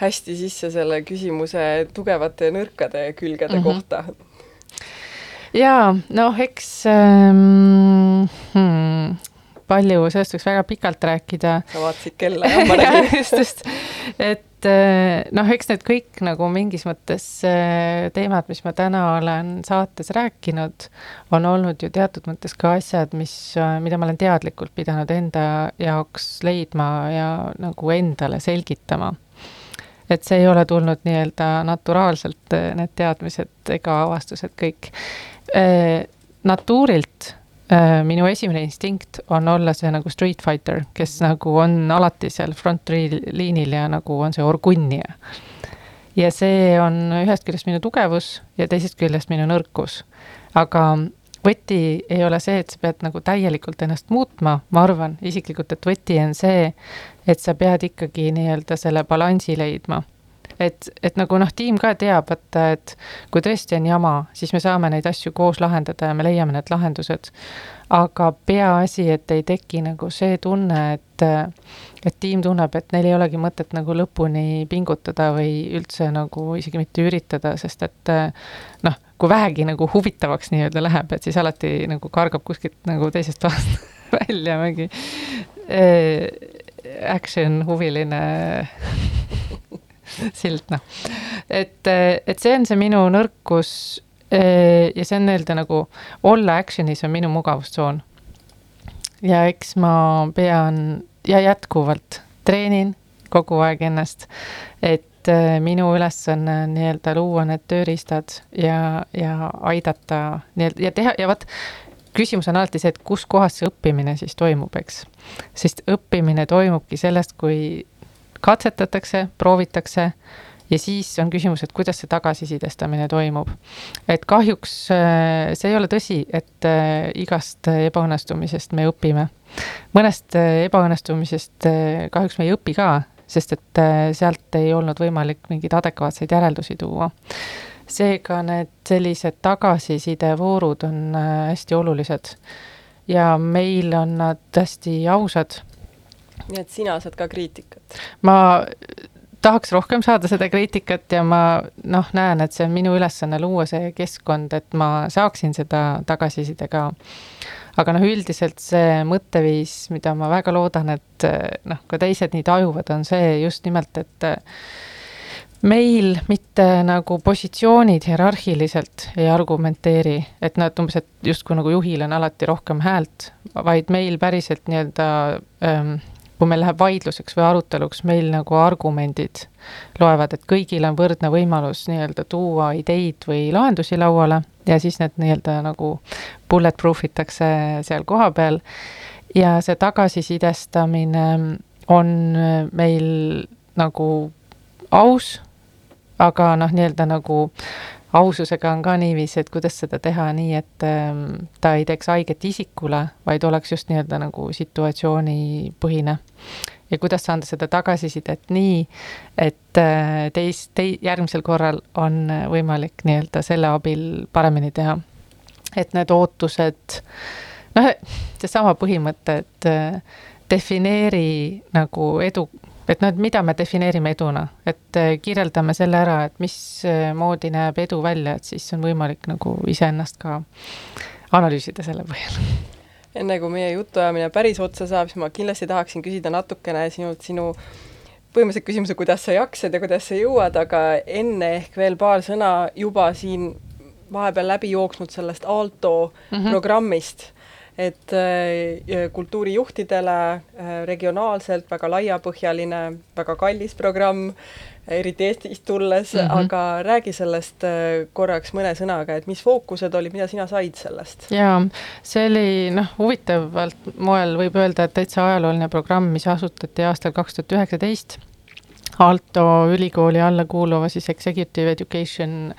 hästi sisse selle küsimuse tugevate ja nõrkade külgede mm -hmm. kohta. jaa, noh, eks ähm, hmm, palju, sellest võiks väga pikalt rääkida. sa vaatasid kella, jah, ma *laughs* nägin just, just, et et eh, noh, eks need kõik nagu mingis mõttes eh, teemad, mis ma täna olen saates rääkinud, on olnud ju teatud mõttes ka asjad, mis, eh, mida ma olen teadlikult pidanud enda jaoks leidma ja nagu endale selgitama. et see ei ole tulnud nii-öelda naturaalselt, need teadmised ega avastused kõik. natuurilt minu esimene instinkt on olla see nagu street fighter, kes nagu on alati seal frontliinil ja nagu on see orgunnija. ja see on ühest küljest minu tugevus ja teisest küljest minu nõrkus. aga võti ei ole see, et sa pead nagu täielikult ennast muutma, ma arvan isiklikult, et võti on see, et sa pead ikkagi nii-öelda selle balansi leidma et, et nagu noh, tiim ka teab, vaata, et kui tõesti on jama, siis me saame neid asju koos lahendada ja me leiame need lahendused. aga peaasi, et ei teki nagu see tunne, et, et tiim tunneb, et neil ei olegi mõtet nagu lõpuni pingutada või üldse nagu isegi mitte üritada, sest et noh, kui vähegi nagu huvitavaks nii-öelda läheb, et siis alati nagu kargab kuskilt nagu teisest toast *laughs* välja mingi äh, action huviline *laughs* *laughs* sild, noh. et, et see on see minu nõrkus eh, ja see on nii-öelda nagu olla action'is on minu mugavustsoon. ja eks ma pean ja jätkuvalt treenin kogu aeg ennast, et eh, minu ülesanne on nii-öelda luua need tööriistad ja, ja aidata nii-öelda ja teha ja vot, küsimus on alati see, et kus kohas see õppimine siis toimub, eks. sest õppimine toimubki sellest, kui katsetatakse, proovitakse ja siis on küsimus, et kuidas see tagasisidestamine toimub. et kahjuks äh, see ei ole tõsi, et äh, igast ebaõnnestumisest me õpime. mõnest äh, ebaõnnestumisest kahjuks me ei õpi ka, sest et sealt ei olnud võimalik mingeid adekvaatseid järeldusi tuua. seega need sellised tagasisidevoorud on hästi olulised ja meil on nad hästi ausad nii et sina saad ka kriitikat? ma tahaks rohkem saada seda kriitikat ja ma noh, näen, et see on minu ülesanne luua see keskkond, et ma saaksin seda tagasiside ka. aga noh, üldiselt see mõtteviis, mida ma väga loodan, et noh, ka teised nii tajuvad, on see just nimelt, et meil mitte nagu positsioonid hierarhiliselt ei argumenteeri, et nad umbes, et justkui nagu juhil on alati rohkem häält, vaid meil päriselt nii-öelda ähm, kui meil läheb vaidluseks või aruteluks, meil nagu argumendid loevad, et kõigil on võrdne võimalus nii-öelda tuua ideid või lahendusi lauale ja siis need nii-öelda nagu bulletproof itakse seal kohapeal. ja see tagasisidestamine on meil nagu aus, aga noh, nii-öelda nagu aususega on ka niiviisi, et kuidas seda teha nii, et ähm, ta ei teeks haiget isikule, vaid oleks just nii-öelda nagu situatsioonipõhine. ja kuidas anda seda tagasisidet nii, et äh, teis-, tei-, järgmisel korral on võimalik nii-öelda selle abil paremini teha. et need ootused, noh, seesama põhimõte, et äh, defineeri nagu edu et noh, et mida me defineerime eduna, et äh, kirjeldame selle ära, et mismoodi näeb edu välja, et siis on võimalik nagu iseennast ka analüüsida selle põhjal. enne kui meie jutuajamine päris otsa saab, siis ma kindlasti tahaksin küsida natukene sinult sinu põhimõtteliselt küsimuse, kuidas sa jaksad ja kuidas sa jõuad, aga enne ehk veel paar sõna juba siin vahepeal läbi jooksnud sellest Aalto mm -hmm. programmist et äh, kultuurijuhtidele äh, regionaalselt väga laiapõhjaline, väga kallis programm, eriti Eestist tulles mm, -hmm. aga räägi sellest äh, korraks mõne sõnaga, et mis fookused olid, mida sina said sellest? jaa, see oli noh, huvitavalt moel võib öelda, et täitsa ajalooline programm, mis asutati aastal kaks tuhat üheksateist Aalto ülikooli alla kuuluva siis Executive Education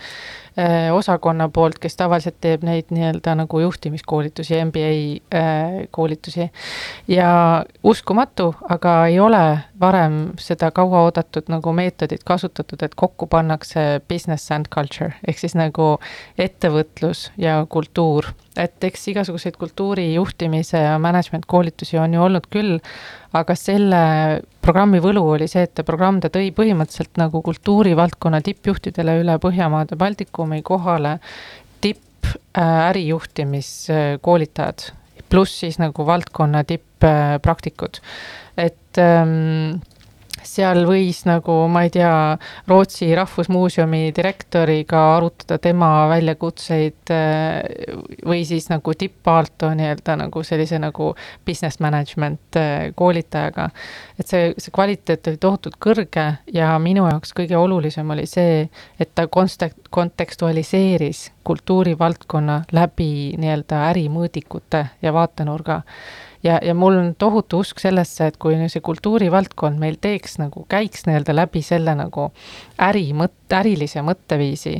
osakonna poolt, kes tavaliselt teeb neid nii-öelda nagu juhtimiskoolitusi, MBA äh, koolitusi. ja uskumatu, aga ei ole varem seda kauaoodatud nagu meetodit kasutatud, et kokku pannakse business and culture ehk siis nagu ettevõtlus ja kultuur. Et eks igasuguseid kultuuri juhtimise ja management koolitusi on ju olnud küll, aga selle programmi võlu oli see, et programm, ta tõi põhimõtteliselt nagu kultuurivaldkonna tippjuhtidele üle Põhjamaade Baltikumi kohale tipp-ärijuhtimiskoolitajad, pluss siis nagu valdkonna tipppraktikud. et ähm, seal võis nagu, ma ei tea, Rootsi Rahvusmuuseumi direktoriga arutada tema väljakutseid äh, või siis nagu tipp-Aalto nii-öelda nagu sellise nagu business management äh, koolitajaga. et see, see kvaliteet oli tohutult kõrge ja minu jaoks kõige olulisem oli see, et ta kontek-, kontekstualiseeris kultuurivaldkonna läbi nii-öelda ärimõõdikute ja vaatenurga ja, ja mul on tohutu usk sellesse, et kui see kultuurivaldkond meil teeks nagu, käiks nii-öelda läbi selle nagu äri mõt-, ärilise mõtteviisi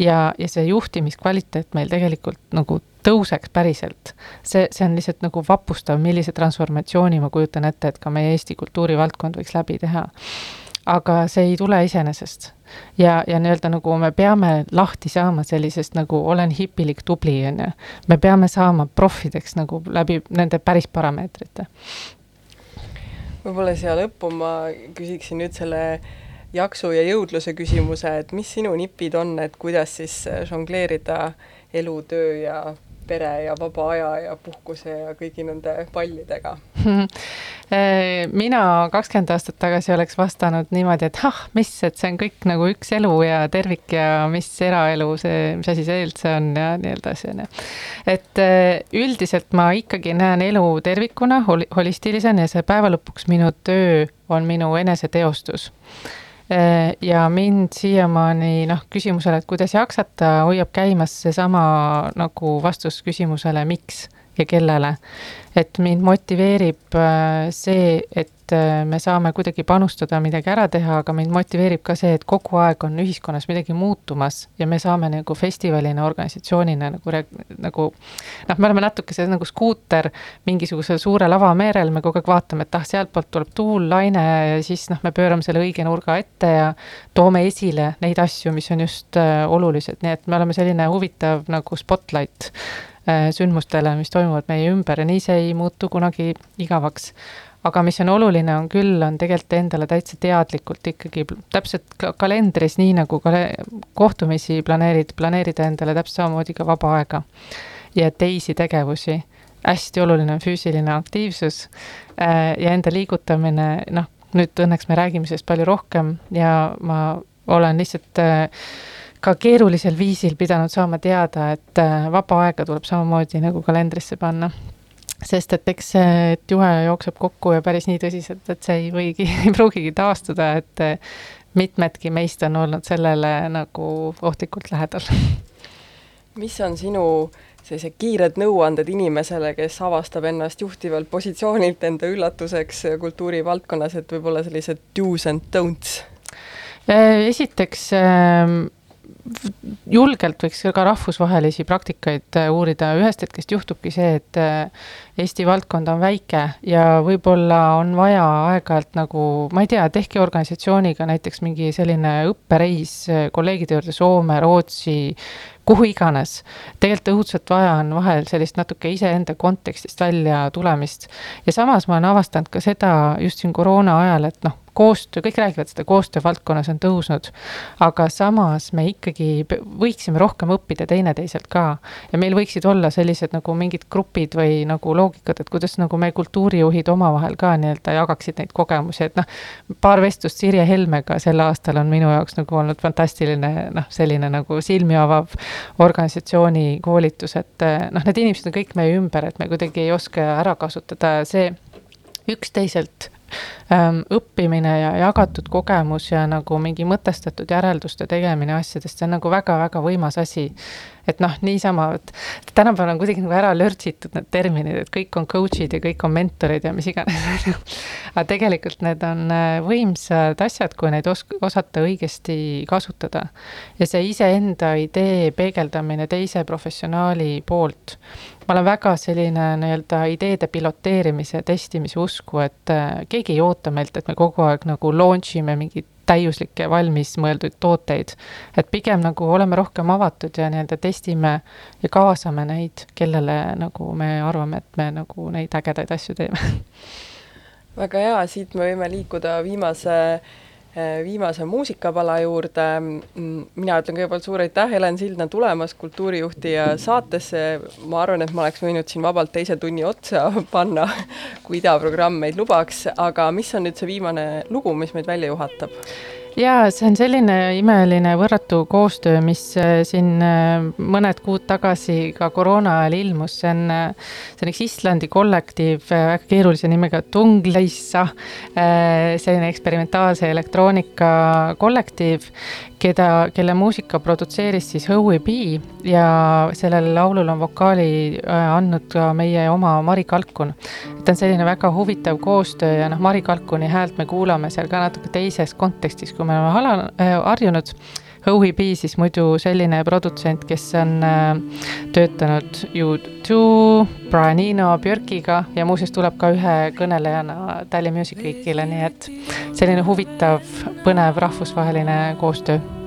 ja, ja see juhtimiskvaliteet meil tegelikult nagu tõuseks päriselt. see, see on lihtsalt nagu vapustav, millise transformatsiooni ma kujutan ette, et ka meie Eesti kultuurivaldkond võiks läbi teha. aga see ei tule iseenesest ja, ja nii-öelda nagu me peame lahti saama sellisest nagu olen hipilik tubli, on ju. me peame saama proffideks nagu läbi nende päris parameetrite. võib-olla siia lõppu ma küsiksin nüüd selle jaksu ja jõudluse küsimuse, et mis sinu nipid on, et kuidas siis žongleerida elu, töö ja pere ja vaba aja ja puhkuse ja kõigi nende pallidega *laughs* mina kakskümmend aastat tagasi oleks vastanud niimoodi, et ah, mis, et see on kõik nagu üks elu ja tervik ja mis eraelu see, mis asi see üldse on ja nii edasi, on ju. et eh, üldiselt ma ikkagi näen elu tervikuna hol, holistilisena ja see päeva lõpuks minu töö on minu eneseteostus Äh, ja mind siiamaani noh, küsimusele, et kuidas jaksata, hoiab käimas seesama nagu vastus küsimusele, miks ja kellele. et mind motiveerib äh, see, et äh, me saame kuidagi panustada, midagi ära teha, aga mind motiveerib ka see, et kogu aeg on ühiskonnas midagi muutumas ja me saame nagu festivalina, organisatsioonina nagu, nagu noh, me oleme natukese nagu skuuter mingisugusel suurel avamerel, me kogu aeg vaatame, et ah, sealtpoolt tuleb tuul, laine ja siis noh, me pöörame selle õige nurga ette ja toome esile neid asju, mis on just äh, olulised, nii et me oleme selline huvitav nagu spotlight sündmustele, mis toimuvad meie ümber ja nii see ei muutu kunagi igavaks. aga mis on oluline, on küll, on tegelikult endale täitsa teadlikult ikkagi täpselt kalendris, nii nagu kale-, kohtumisi planeerid, planeerida endale täpselt samamoodi ka vaba aega ja teisi tegevusi. hästi oluline on füüsiline aktiivsus äh, ja enda liigutamine, noh, nüüd õnneks me räägime sellest palju rohkem ja ma olen lihtsalt äh, ka keerulisel viisil pidanud saama teada, et äh, vaba aega tuleb samamoodi nagu kalendrisse panna. sest et eks see, et juhe jookseb kokku ja päris nii tõsiselt, et see ei võigi, *laughs* ei pruugigi taastuda, et äh, mitmedki meist on olnud sellele nagu ohtlikult lähedal. mis on sinu sellised kiired nõuanded inimesele, kes avastab ennast juhtivalt positsioonilt enda üllatuseks kultuurivaldkonnas, et võib-olla sellised do's and don'ts? Äh, esiteks ähm, julgelt võiks ka rahvusvahelisi praktikaid äh, uurida, ühest hetkest juhtubki see, et äh, Eesti valdkond on väike ja võib-olla on vaja aeg-ajalt nagu, ma ei tea, tehke organisatsiooniga näiteks mingi selline õppereis äh, kolleegide juurde Soome, Rootsi, kuhu iganes. tegelikult õudselt vaja on vahel sellist natuke iseenda kontekstist välja tulemist. ja samas ma olen avastanud ka seda just siin koroona ajal, et noh, koostöö, kõik räägivad seda, koostöö valdkonnas on tõusnud. aga samas me ikkagi võiksime rohkem õppida teineteiselt ka. ja meil võiksid olla sellised nagu mingid grupid või nagu loogikad, et kuidas nagu meie kultuurijuhid omavahel ka nii-öelda jagaksid neid kogemusi, et noh. paar vestlust Sirje Helmega sel aastal on minu jaoks nagu olnud fantastiline noh, selline nagu silmi avav organisatsiooni koolitus, et noh, need inimesed on kõik meie ümber, et me kuidagi ei oska ära kasutada see üksteiselt õppimine ja jagatud kogemus ja nagu mingi mõtestatud järelduste tegemine asjadest, see on nagu väga-väga võimas asi et noh, niisama, et tänapäeval on kuidagi nagu ära lörtsitud need terminid, et kõik on coach'id ja kõik on mentorid ja mis iganes, aga tegelikult need on äh, võimsad asjad, kui neid os-, osata õigesti kasutada. ja see iseenda idee peegeldamine teise professionaali poolt, ma olen väga selline nii-öelda ideede piloteerimise, testimise usku, et äh, keegi ei oota meilt, et me kogu aeg nagu launch ime mingit täiuslikke valmis mõeldud tooteid. et pigem nagu oleme rohkem avatud ja nii-öelda testime ja kaasame neid, kellele nagu me arvame, et me nagu neid ägedaid asju teeme. väga hea, siit me võime liikuda viimase viimase muusikapala juurde. Mm, mina ütlen kõigepealt suur aitäh, Helen Sildna, tulemast Kultuurijuhtija saatesse. ma arvan, et ma oleks võinud siin vabalt teise tunni otsa *laughs* panna, kui idaprogramm meid lubaks, aga mis on nüüd see viimane lugu, mis meid välja juhatab? Jaa, see on selline imeline võrratu koostöö, mis äh, siin äh, mõned kuud tagasi ka koroona ajal ilmus, see on, äh, see on üks Islandi kollektiiv väga keerulise nimega Tungleissa, selline eksperimentaalse elektroonika kollektiiv, keda, kelle muusika produtseeris siis Howie B ja sellel laulul on vokaali andnud ka meie oma Mari Kalkun. et on selline väga huvitav koostöö ja noh, Mari Kalkuni häält me kuulame seal ka natuke teises kontekstis, kui me oleme äh,, harjunud. Howie B siis muidu selline produtsent, kes on äh, töötanud U2, Brian Eno, Björkiga ja muuseas tuleb ka ühe kõnelejana Tally Music Weekile, nii et selline huvitav, põnev rahvusvaheline koostöö.